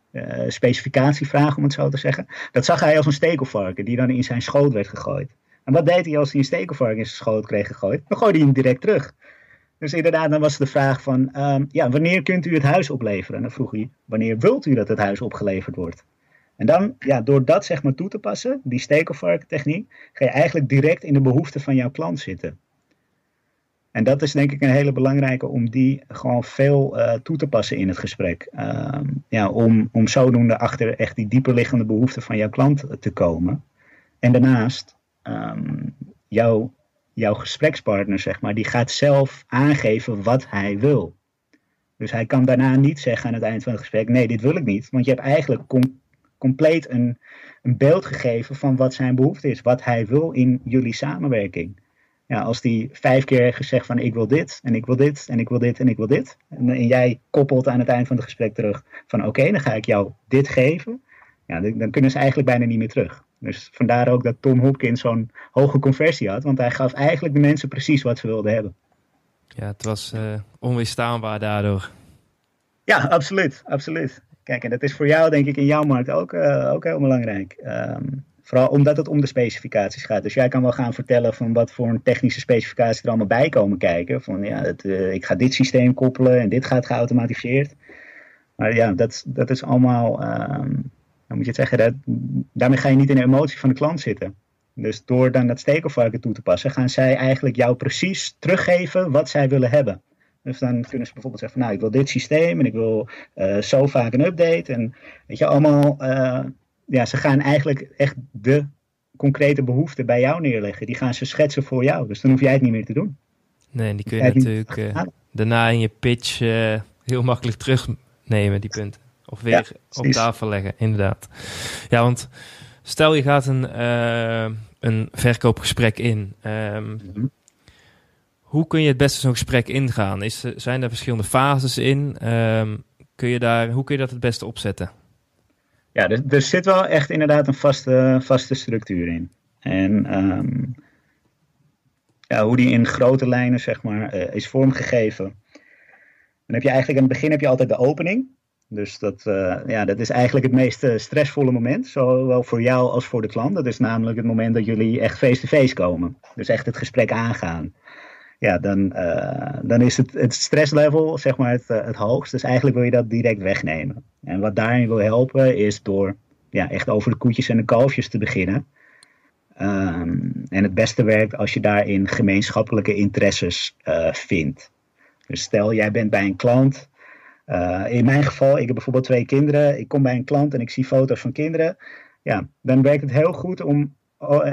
specificatievragen, om het zo te zeggen. Dat zag hij als een stekelvarken die dan in zijn schoot werd gegooid. En wat deed hij als hij een stekelvarken in zijn schoot kreeg gegooid? Dan gooide hij hem direct terug. Dus inderdaad, dan was de vraag van, ehm, ja, wanneer kunt u het huis opleveren? En dan vroeg hij, wanneer wilt u dat het huis opgeleverd wordt? En dan, ja, door dat zeg maar toe te passen, die stekelvarkentechniek, ga je eigenlijk direct in de behoeften van jouw klant zitten. En dat is denk ik een hele belangrijke om die gewoon veel uh, toe te passen in het gesprek. Uh, ja, om, om zodoende achter echt die dieperliggende behoeften van jouw klant te komen. En daarnaast, um, jouw jouw gesprekspartner, zeg maar, die gaat zelf aangeven wat hij wil. Dus hij kan daarna niet zeggen aan het eind van het gesprek: nee, dit wil ik niet. Want je hebt eigenlijk compleet een, een beeld gegeven van wat zijn behoefte is, wat hij wil in jullie samenwerking. Ja, als die vijf keer heeft gezegd van ik wil dit en ik wil dit en ik wil dit en ik wil dit. En, en jij koppelt aan het eind van het gesprek terug van oké, dan ga ik jou dit geven. Ja, dan, dan kunnen ze eigenlijk bijna niet meer terug. Dus vandaar ook dat Tom Hopkins zo'n hoge conversie had. Want hij gaf eigenlijk de mensen precies wat ze wilden hebben. Ja, het was uh, onweerstaanbaar daardoor. Ja, absoluut. absoluut. Kijk, en dat is voor jou denk ik in jouw markt ook, uh, ook heel belangrijk. Um, vooral omdat het om de specificaties gaat. Dus jij kan wel gaan vertellen van wat voor een technische specificatie er allemaal bij komen kijken. Van ja, het, uh, ik ga dit systeem koppelen en dit gaat geautomatiseerd. Maar ja, dat, dat is allemaal... Um, dan moet je het zeggen, dat, daarmee ga je niet in de emotie van de klant zitten. Dus door dan dat stekelvarken toe te passen, gaan zij eigenlijk jou precies teruggeven wat zij willen hebben. Dus dan kunnen ze bijvoorbeeld zeggen van nou, ik wil dit systeem en ik wil uh, zo vaak een update. En weet je, allemaal, uh, ja, ze gaan eigenlijk echt de concrete behoeften bij jou neerleggen. Die gaan ze schetsen voor jou. Dus dan hoef jij het niet meer te doen. Nee, die kun je natuurlijk uh, daarna in je pitch heel makkelijk terugnemen, die punten. Of weer op tafel leggen, inderdaad. Ja, want stel je gaat een, uh, een verkoopgesprek in. Um, mm-hmm. Hoe kun je het beste zo'n gesprek ingaan? Is, zijn er verschillende fases in? Um, kun je daar, hoe kun je dat het beste opzetten? Ja, er, er zit wel echt inderdaad een vaste, vaste structuur in. En um, ja, hoe die in grote lijnen zeg maar, uh, is vormgegeven. Dan heb je eigenlijk aan het begin heb je altijd de opening. Dus dat, uh, ja, dat is eigenlijk het meest uh, stressvolle moment, zowel voor jou als voor de klant. Dat is namelijk het moment dat jullie echt face-to-face komen. Dus echt het gesprek aangaan. Ja, dan, uh, dan is het, het stresslevel zeg maar het, het hoogst. Dus eigenlijk wil je dat direct wegnemen. En wat daarin wil helpen is door ja, echt over de koetjes en de kalfjes te beginnen. Um, en het beste werkt als je daarin gemeenschappelijke interesses vindt. Dus stel jij bent bij een klant uh, in mijn geval, ik heb bijvoorbeeld twee kinderen. Ik kom bij een klant en ik zie foto's van kinderen. Ja, dan werkt het heel goed om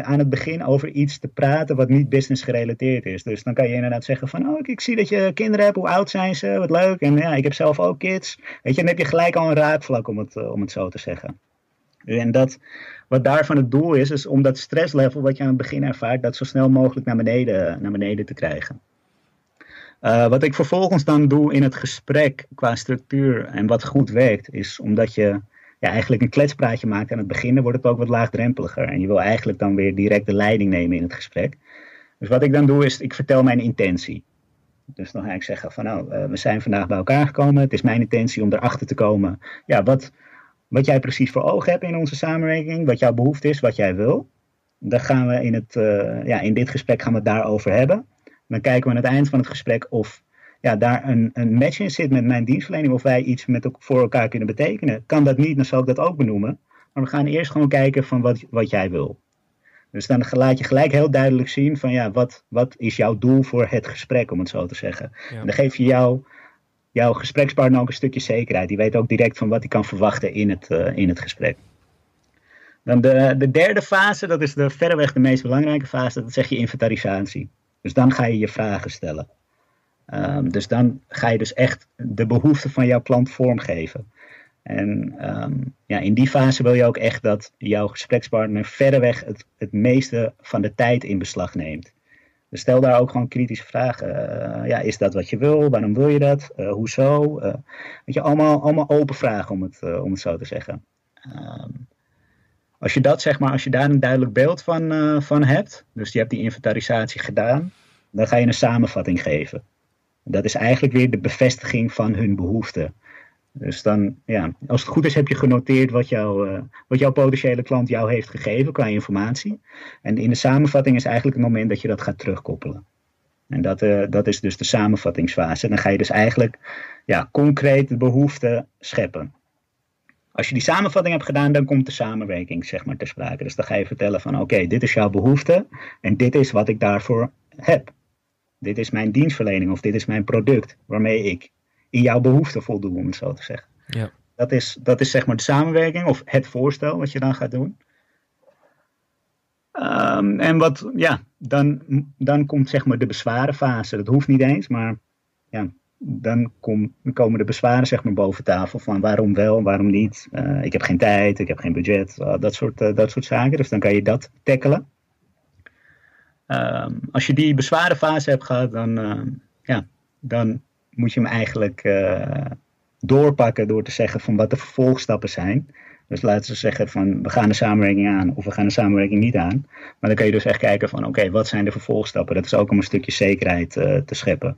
aan het begin over iets te praten wat niet business gerelateerd is. Dus dan kan je inderdaad zeggen van, oh, ik zie dat je kinderen hebt, hoe oud zijn ze, wat leuk. En ja, ik heb zelf ook kids. Weet je, dan heb je gelijk al een raakvlak om het, om het zo te zeggen. En dat, wat daarvan het doel is, is om dat stresslevel wat je aan het begin ervaart, dat zo snel mogelijk naar beneden, naar beneden te krijgen. Uh, wat ik vervolgens dan doe in het gesprek qua structuur en wat goed werkt, is omdat je ja, eigenlijk een kletspraatje maakt aan het begin, wordt het ook wat laagdrempeliger. En je wil eigenlijk dan weer direct de leiding nemen in het gesprek. Dus wat ik dan doe is, ik vertel mijn intentie. Dus dan ga ik zeggen van nou, uh, we zijn vandaag bij elkaar gekomen. Het is mijn intentie om erachter te komen ja, wat, wat jij precies voor ogen hebt in onze samenwerking, wat jouw behoefte is, wat jij wil. Dan gaan we in, het, uh, ja, in dit gesprek gaan we het daarover hebben. Dan kijken we aan het eind van het gesprek of ja, daar een, een match in zit met mijn dienstverlening. Of wij iets met, voor elkaar kunnen betekenen. Kan dat niet, dan zal ik dat ook benoemen. Maar we gaan eerst gewoon kijken van wat, wat jij wil. Dus dan laat je gelijk heel duidelijk zien van ja, wat, wat is jouw doel voor het gesprek, om het zo te zeggen. En dan geef je jou, jouw gesprekspartner ook een stukje zekerheid. Die weet ook direct van wat hij kan verwachten in het, uh, in het gesprek. Dan de, de derde fase, dat is de verreweg de meest belangrijke fase, dat zeg je inventarisatie. Dus dan ga je je vragen stellen. Um, dus dan ga je dus echt de behoeften van jouw klant vormgeven. En um, ja, in die fase wil je ook echt dat jouw gesprekspartner verreweg het, het meeste van de tijd in beslag neemt. Dus stel daar ook gewoon kritische vragen. Uh, ja, is dat wat je wil? Waarom wil je dat? Uh, hoezo? Uh, weet je, allemaal, allemaal open vragen om het, om het zo te zeggen. Um, als je dat zeg maar, als je daar een duidelijk beeld van, uh, van hebt, dus je hebt die inventarisatie gedaan, dan ga je een samenvatting geven. Dat is eigenlijk weer de bevestiging van hun behoeften. Dus dan, ja, als het goed is, heb je genoteerd wat, jou, uh, wat jouw potentiële klant jou heeft gegeven qua informatie. En in de samenvatting is eigenlijk het moment dat je dat gaat terugkoppelen. En dat, uh, dat is dus de samenvattingsfase. Dan ga je dus eigenlijk ja, concreet de behoeften scheppen. Als je die samenvatting hebt gedaan, dan komt de samenwerking zeg maar ter sprake. Dus dan ga je vertellen van oké, dit is jouw behoefte en dit is wat ik daarvoor heb. Dit is mijn dienstverlening of dit is mijn product waarmee ik in jouw behoefte voldoen, om het zo te zeggen. Ja. Dat, is, dat is zeg maar de samenwerking of het voorstel wat je dan gaat doen. Um, en wat, ja, dan, dan komt zeg maar de bezwarenfase. Dat hoeft niet eens, maar ja, dan kom, komen de bezwaren zeg maar boven tafel van waarom wel, waarom niet. Uh, ik heb geen tijd, ik heb geen budget, uh, dat, soort, uh, dat soort zaken. Dus dan kan je dat tackelen. Um, als je die bezwarenfase hebt gehad, dan, ja, dan moet je hem eigenlijk doorpakken door te zeggen van wat de vervolgstappen zijn. Dus laten we zeggen van we gaan de samenwerking aan of we gaan de samenwerking niet aan. Maar dan kun je dus echt kijken van oké, wat zijn de vervolgstappen? Dat is ook om een stukje zekerheid te scheppen.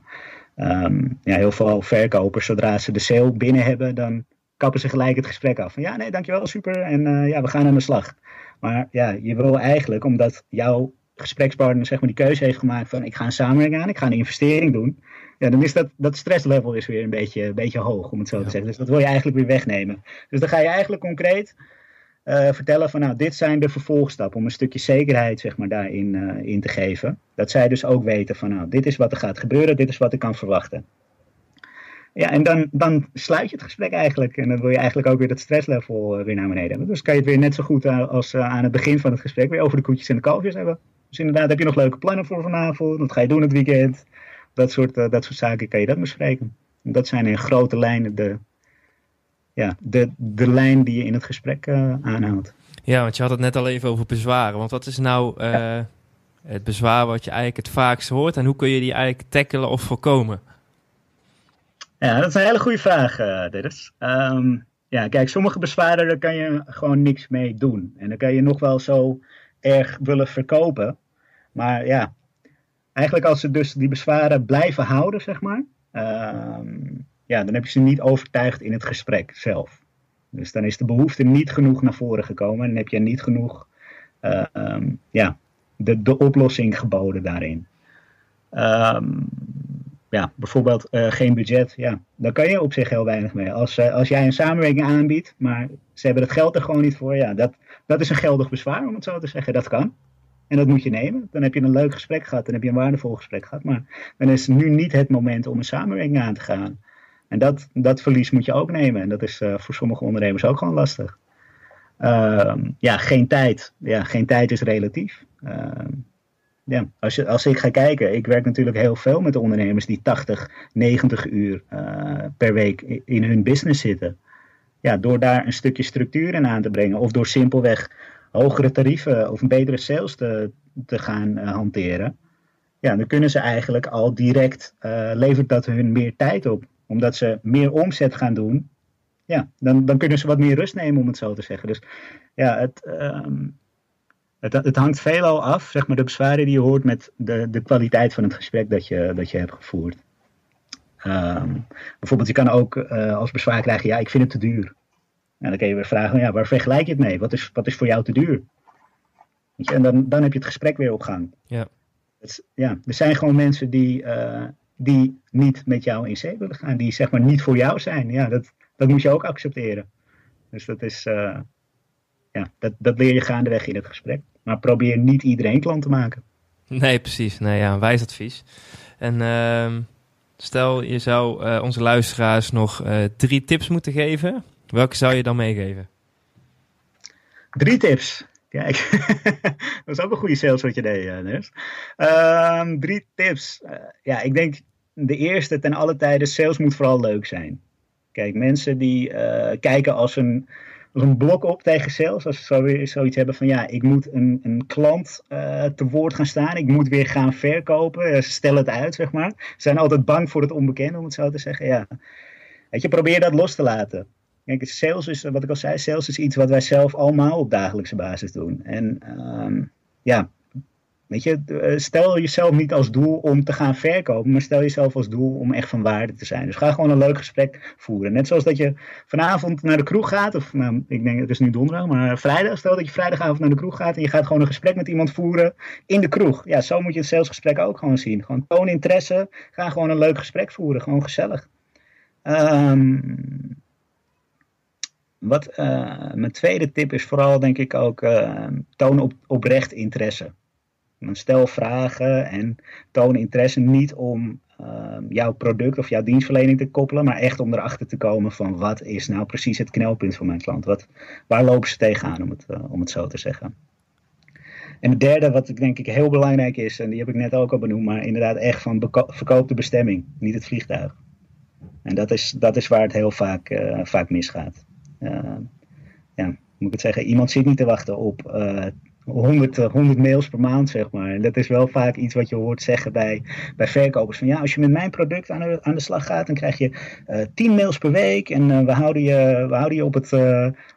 Um, ja, heel veel verkopers, zodra ze de sale binnen hebben, dan kappen ze gelijk het gesprek af. Van ja, nee, dankjewel, super. En uh, ja, we gaan aan de slag. Maar ja, je wil eigenlijk, omdat jouw gesprekspartner zeg maar die keuze heeft gemaakt van ik ga een samenwerking aan, ik ga een investering doen. Ja, dan is dat, dat stresslevel is weer een beetje, een beetje hoog, om het zo te zeggen. Dus dat wil je eigenlijk weer wegnemen. Dus dan ga je eigenlijk concreet uh, vertellen van nou, dit zijn de vervolgstappen om een stukje zekerheid zeg maar daarin uh, in te geven. Dat zij dus ook weten van nou, dit is wat er gaat gebeuren, dit is wat ik kan verwachten. Ja, en dan, dan sluit je het gesprek eigenlijk. En dan wil je eigenlijk ook weer dat stresslevel uh, weer naar beneden hebben. Dus kan je het weer net zo goed als aan het begin van het gesprek weer over de koetjes en de kalfjes hebben. Dus inderdaad, heb je nog leuke plannen voor vanavond? Wat ga je doen het weekend? Dat soort, dat soort zaken kan je dat bespreken. En dat zijn in grote lijnen de, ja, de, de lijn die je in het gesprek uh, aanhoudt. Ja, want je had het net al even over bezwaren. Want wat is nou ja. het bezwaar wat je eigenlijk het vaakst hoort en hoe kun je die eigenlijk tackelen of voorkomen? Ja, dat is een hele goede vraag, uh, Dennis. Um, ja, kijk, sommige bezwaren daar kan je gewoon niks mee doen. En dan kan je nog wel zo erg willen verkopen. Maar ja, eigenlijk als ze dus die bezwaren blijven houden, zeg maar. Um, ja, dan heb je ze niet overtuigd in het gesprek zelf. Dus dan is de behoefte niet genoeg naar voren gekomen en heb je niet genoeg uh, um, ja, de, de oplossing geboden daarin. Um, ja, bijvoorbeeld uh, geen budget, ja, daar kan je op zich heel weinig mee. Als, uh, als jij een samenwerking aanbiedt, maar ze hebben het geld er gewoon niet voor, ja, dat, dat is een geldig bezwaar, om het zo te zeggen. Dat kan. En dat moet je nemen. Dan heb je een leuk gesprek gehad, dan heb je een waardevol gesprek gehad. Maar dan is nu niet het moment om een samenwerking aan te gaan. En dat, dat verlies moet je ook nemen. En dat is uh, voor sommige ondernemers ook gewoon lastig. Uh, ja, geen tijd. Ja, geen tijd is relatief. Uh, ja, als, je, als ik ga kijken, ik werk natuurlijk heel veel met ondernemers die 80, 90 uur uh, per week in hun business zitten. Ja, door daar een stukje structuur in aan te brengen, of door simpelweg hogere tarieven of een betere sales te, te gaan hanteren. Ja, dan kunnen ze eigenlijk al direct, levert dat hun meer tijd op omdat ze meer omzet gaan doen, ja, dan, dan kunnen ze wat meer rust nemen, om het zo te zeggen. Dus ja, het, um, het, het hangt veelal af, zeg maar, de bezwaren die je hoort met de, de kwaliteit van het gesprek dat je, dat je hebt gevoerd. Um, bijvoorbeeld, je kan ook uh, als bezwaar krijgen, ja, ik vind het te duur. En dan kun je weer vragen, ja, waar vergelijk je het mee? Wat is, wat is voor jou te duur? Weet je, en dan, dan heb je het gesprek weer op gang. Ja. Het, ja er zijn gewoon mensen die, uh, die niet met jou in zee willen gaan, die zeg maar niet voor jou zijn. Ja, dat, dat moet je ook accepteren. Dus dat is, uh, ja, dat, dat leer je gaandeweg in het gesprek. Maar probeer niet iedereen klant te maken. Nee, precies. Nee, ja, wijs advies. En uh, stel, je zou uh, onze luisteraars nog uh, drie tips moeten geven. Welke zou je dan meegeven? Drie tips. Kijk, dat is ook een goede sales wat je deed, Ners. Uh, drie tips. Uh, ja, ik denk de eerste ten alle tijden, sales moet vooral leuk zijn. Kijk, mensen die uh, kijken als een, als een blok op tegen sales. Als ze zo, zoiets hebben van ja, ik moet een, een klant te woord gaan staan. Ik moet weer gaan verkopen. Stellen het uit, zeg maar. Ze zijn altijd bang voor het onbekende, om het zo te zeggen. Ja. Weet je, probeer dat los te laten. Kijk, sales is, wat ik al zei, sales is iets wat wij zelf allemaal op dagelijkse basis doen. En um, ja, weet je, eh, stel jezelf niet als doel om te gaan verkopen, maar stel jezelf als doel om echt van waarde te zijn. Dus ga gewoon een leuk gesprek voeren. Net zoals dat je vanavond naar de kroeg gaat, of nou, ik denk het is nu donderdag, maar vrijdag, stel dat je vrijdagavond naar de kroeg gaat en je gaat gewoon een gesprek met iemand voeren in de kroeg. Ja, zo moet je het salesgesprek ook gewoon zien. Gewoon toon interesse, ga gewoon een leuk gesprek voeren, gewoon gezellig. Um, wat uh, mijn tweede tip is vooral denk ik ook uh, toon op, oprecht interesse. Stel vragen en toon interesse niet om uh, jouw product of jouw dienstverlening te koppelen, maar echt om erachter te komen van wat is nou precies het knelpunt van mijn klant? Wat, waar lopen ze tegenaan, om het, om het zo te zeggen? En het derde, wat ik denk ik heel belangrijk is, en die heb ik net ook al benoemd, maar inderdaad echt van verkoop de bestemming, niet het vliegtuig. En dat is, dat is waar het heel vaak, vaak misgaat. Uh, ja, moet ik het zeggen, iemand zit niet te wachten op uh, 100, 100 mails per maand, zeg maar. En dat is wel vaak iets wat je hoort zeggen bij, bij verkopers. Van ja, als je met mijn product aan de, aan de slag gaat, dan krijg je uh, 10 mails per week. En we houden je, we houden je op, het,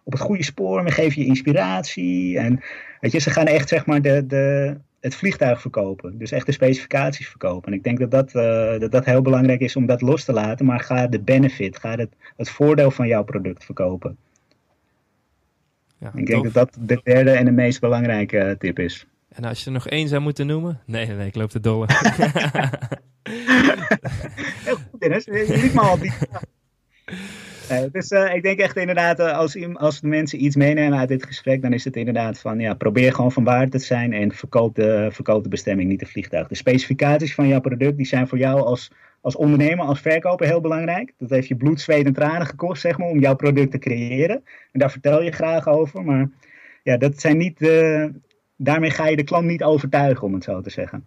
op het goede spoor. We geven je inspiratie. En weet je, ze gaan echt zeg maar de, de, het vliegtuig verkopen. Dus echt de specificaties verkopen. En ik denk dat dat, uh, dat dat heel belangrijk is om dat los te laten. Maar ga de benefit, ga het, het voordeel van jouw product verkopen. Ja, ik denk dat dat de derde en de meest belangrijke uh, tip is. En als je er nog één zou moeten noemen? Nee, nee, ik loop de dolle. heel goed Dennis, je liet me al die... Nee, dus uh, ik denk echt inderdaad, uh, als, als de mensen iets meenemen uit dit gesprek, dan is het inderdaad van, ja, probeer gewoon van waarde te zijn en verkoop de, verkoop de bestemming, niet de vliegtuig. De specificaties van jouw product, die zijn voor jou als, als ondernemer, als verkoper heel belangrijk. Dat heeft je bloed, zweet en tranen gekost, zeg maar, om jouw product te creëren. En daar vertel je graag over, maar ja, dat zijn niet, daarmee ga je de klant niet overtuigen, om het zo te zeggen.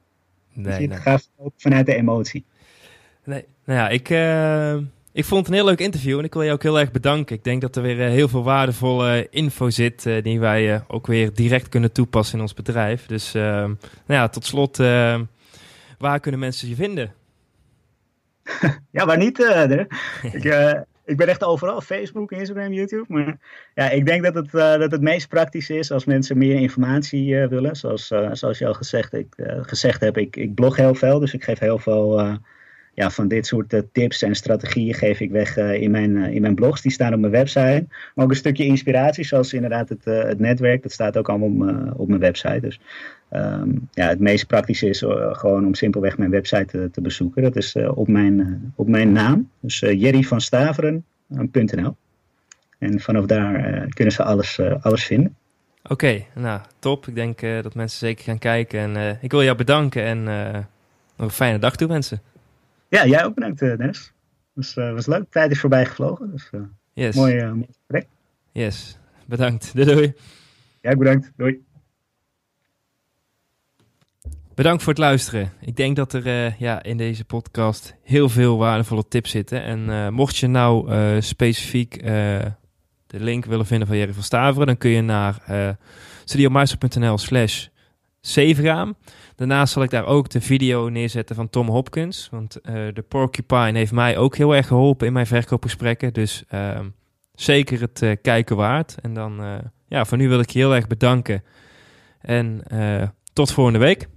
Nee, dus je nee. gaat vanuit de emotie. Nee, nou ja, ik... Ik vond het een heel leuk interview en ik wil je ook heel erg bedanken. Ik denk dat er weer uh, heel veel waardevolle info zit uh, die wij ook weer direct kunnen toepassen in ons bedrijf. Dus nou ja, tot slot, waar kunnen mensen je vinden? ja, waar niet? ik, ik ben echt overal, Facebook, Instagram, YouTube. Maar ja, ik denk dat het, dat het meest praktisch is als mensen meer informatie willen. Zoals, zoals je al gezegd, ik, gezegd hebt, ik, ik blog heel veel, dus ik geef heel veel ja, van dit soort uh, tips en strategieën geef ik weg uh, in, mijn, uh, in mijn blogs. Die staan op mijn website. Maar ook een stukje inspiratie, zoals inderdaad het, het netwerk. Dat staat ook allemaal op, mijn website. Dus um, ja, het meest praktische is gewoon om simpelweg mijn website te, te bezoeken. Dat is op, mijn, op mijn naam. Dus jerryvanstaveren.nl En vanaf daar kunnen ze alles, alles vinden. Oké, nou top. Ik denk dat mensen zeker gaan kijken. En ik wil jou bedanken en nog een fijne dag toewensen. Ja, jij ook bedankt, eh, Dennis. Dus uh, was leuk. Tijd is voorbij gevlogen. Dus uh, yes. mooi, uh, gesprek. Yes, bedankt. Doei, doei. Ja, bedankt. Doei. Bedankt voor het luisteren. Ik denk dat er uh, ja, in deze podcast heel veel waardevolle tips zitten. En uh, mocht je nou uh, specifiek de link willen vinden van Jerry van Staveren, dan kun je naar studiomeister.nl slash 7 gaan. Daarnaast zal ik daar ook de video neerzetten van Tom Hopkins. Want uh, de Porcupine heeft mij ook heel erg geholpen in mijn verkoopgesprekken. Dus uh, zeker het uh, kijken waard. En dan, ja, voor nu wil ik je heel erg bedanken. En tot volgende week.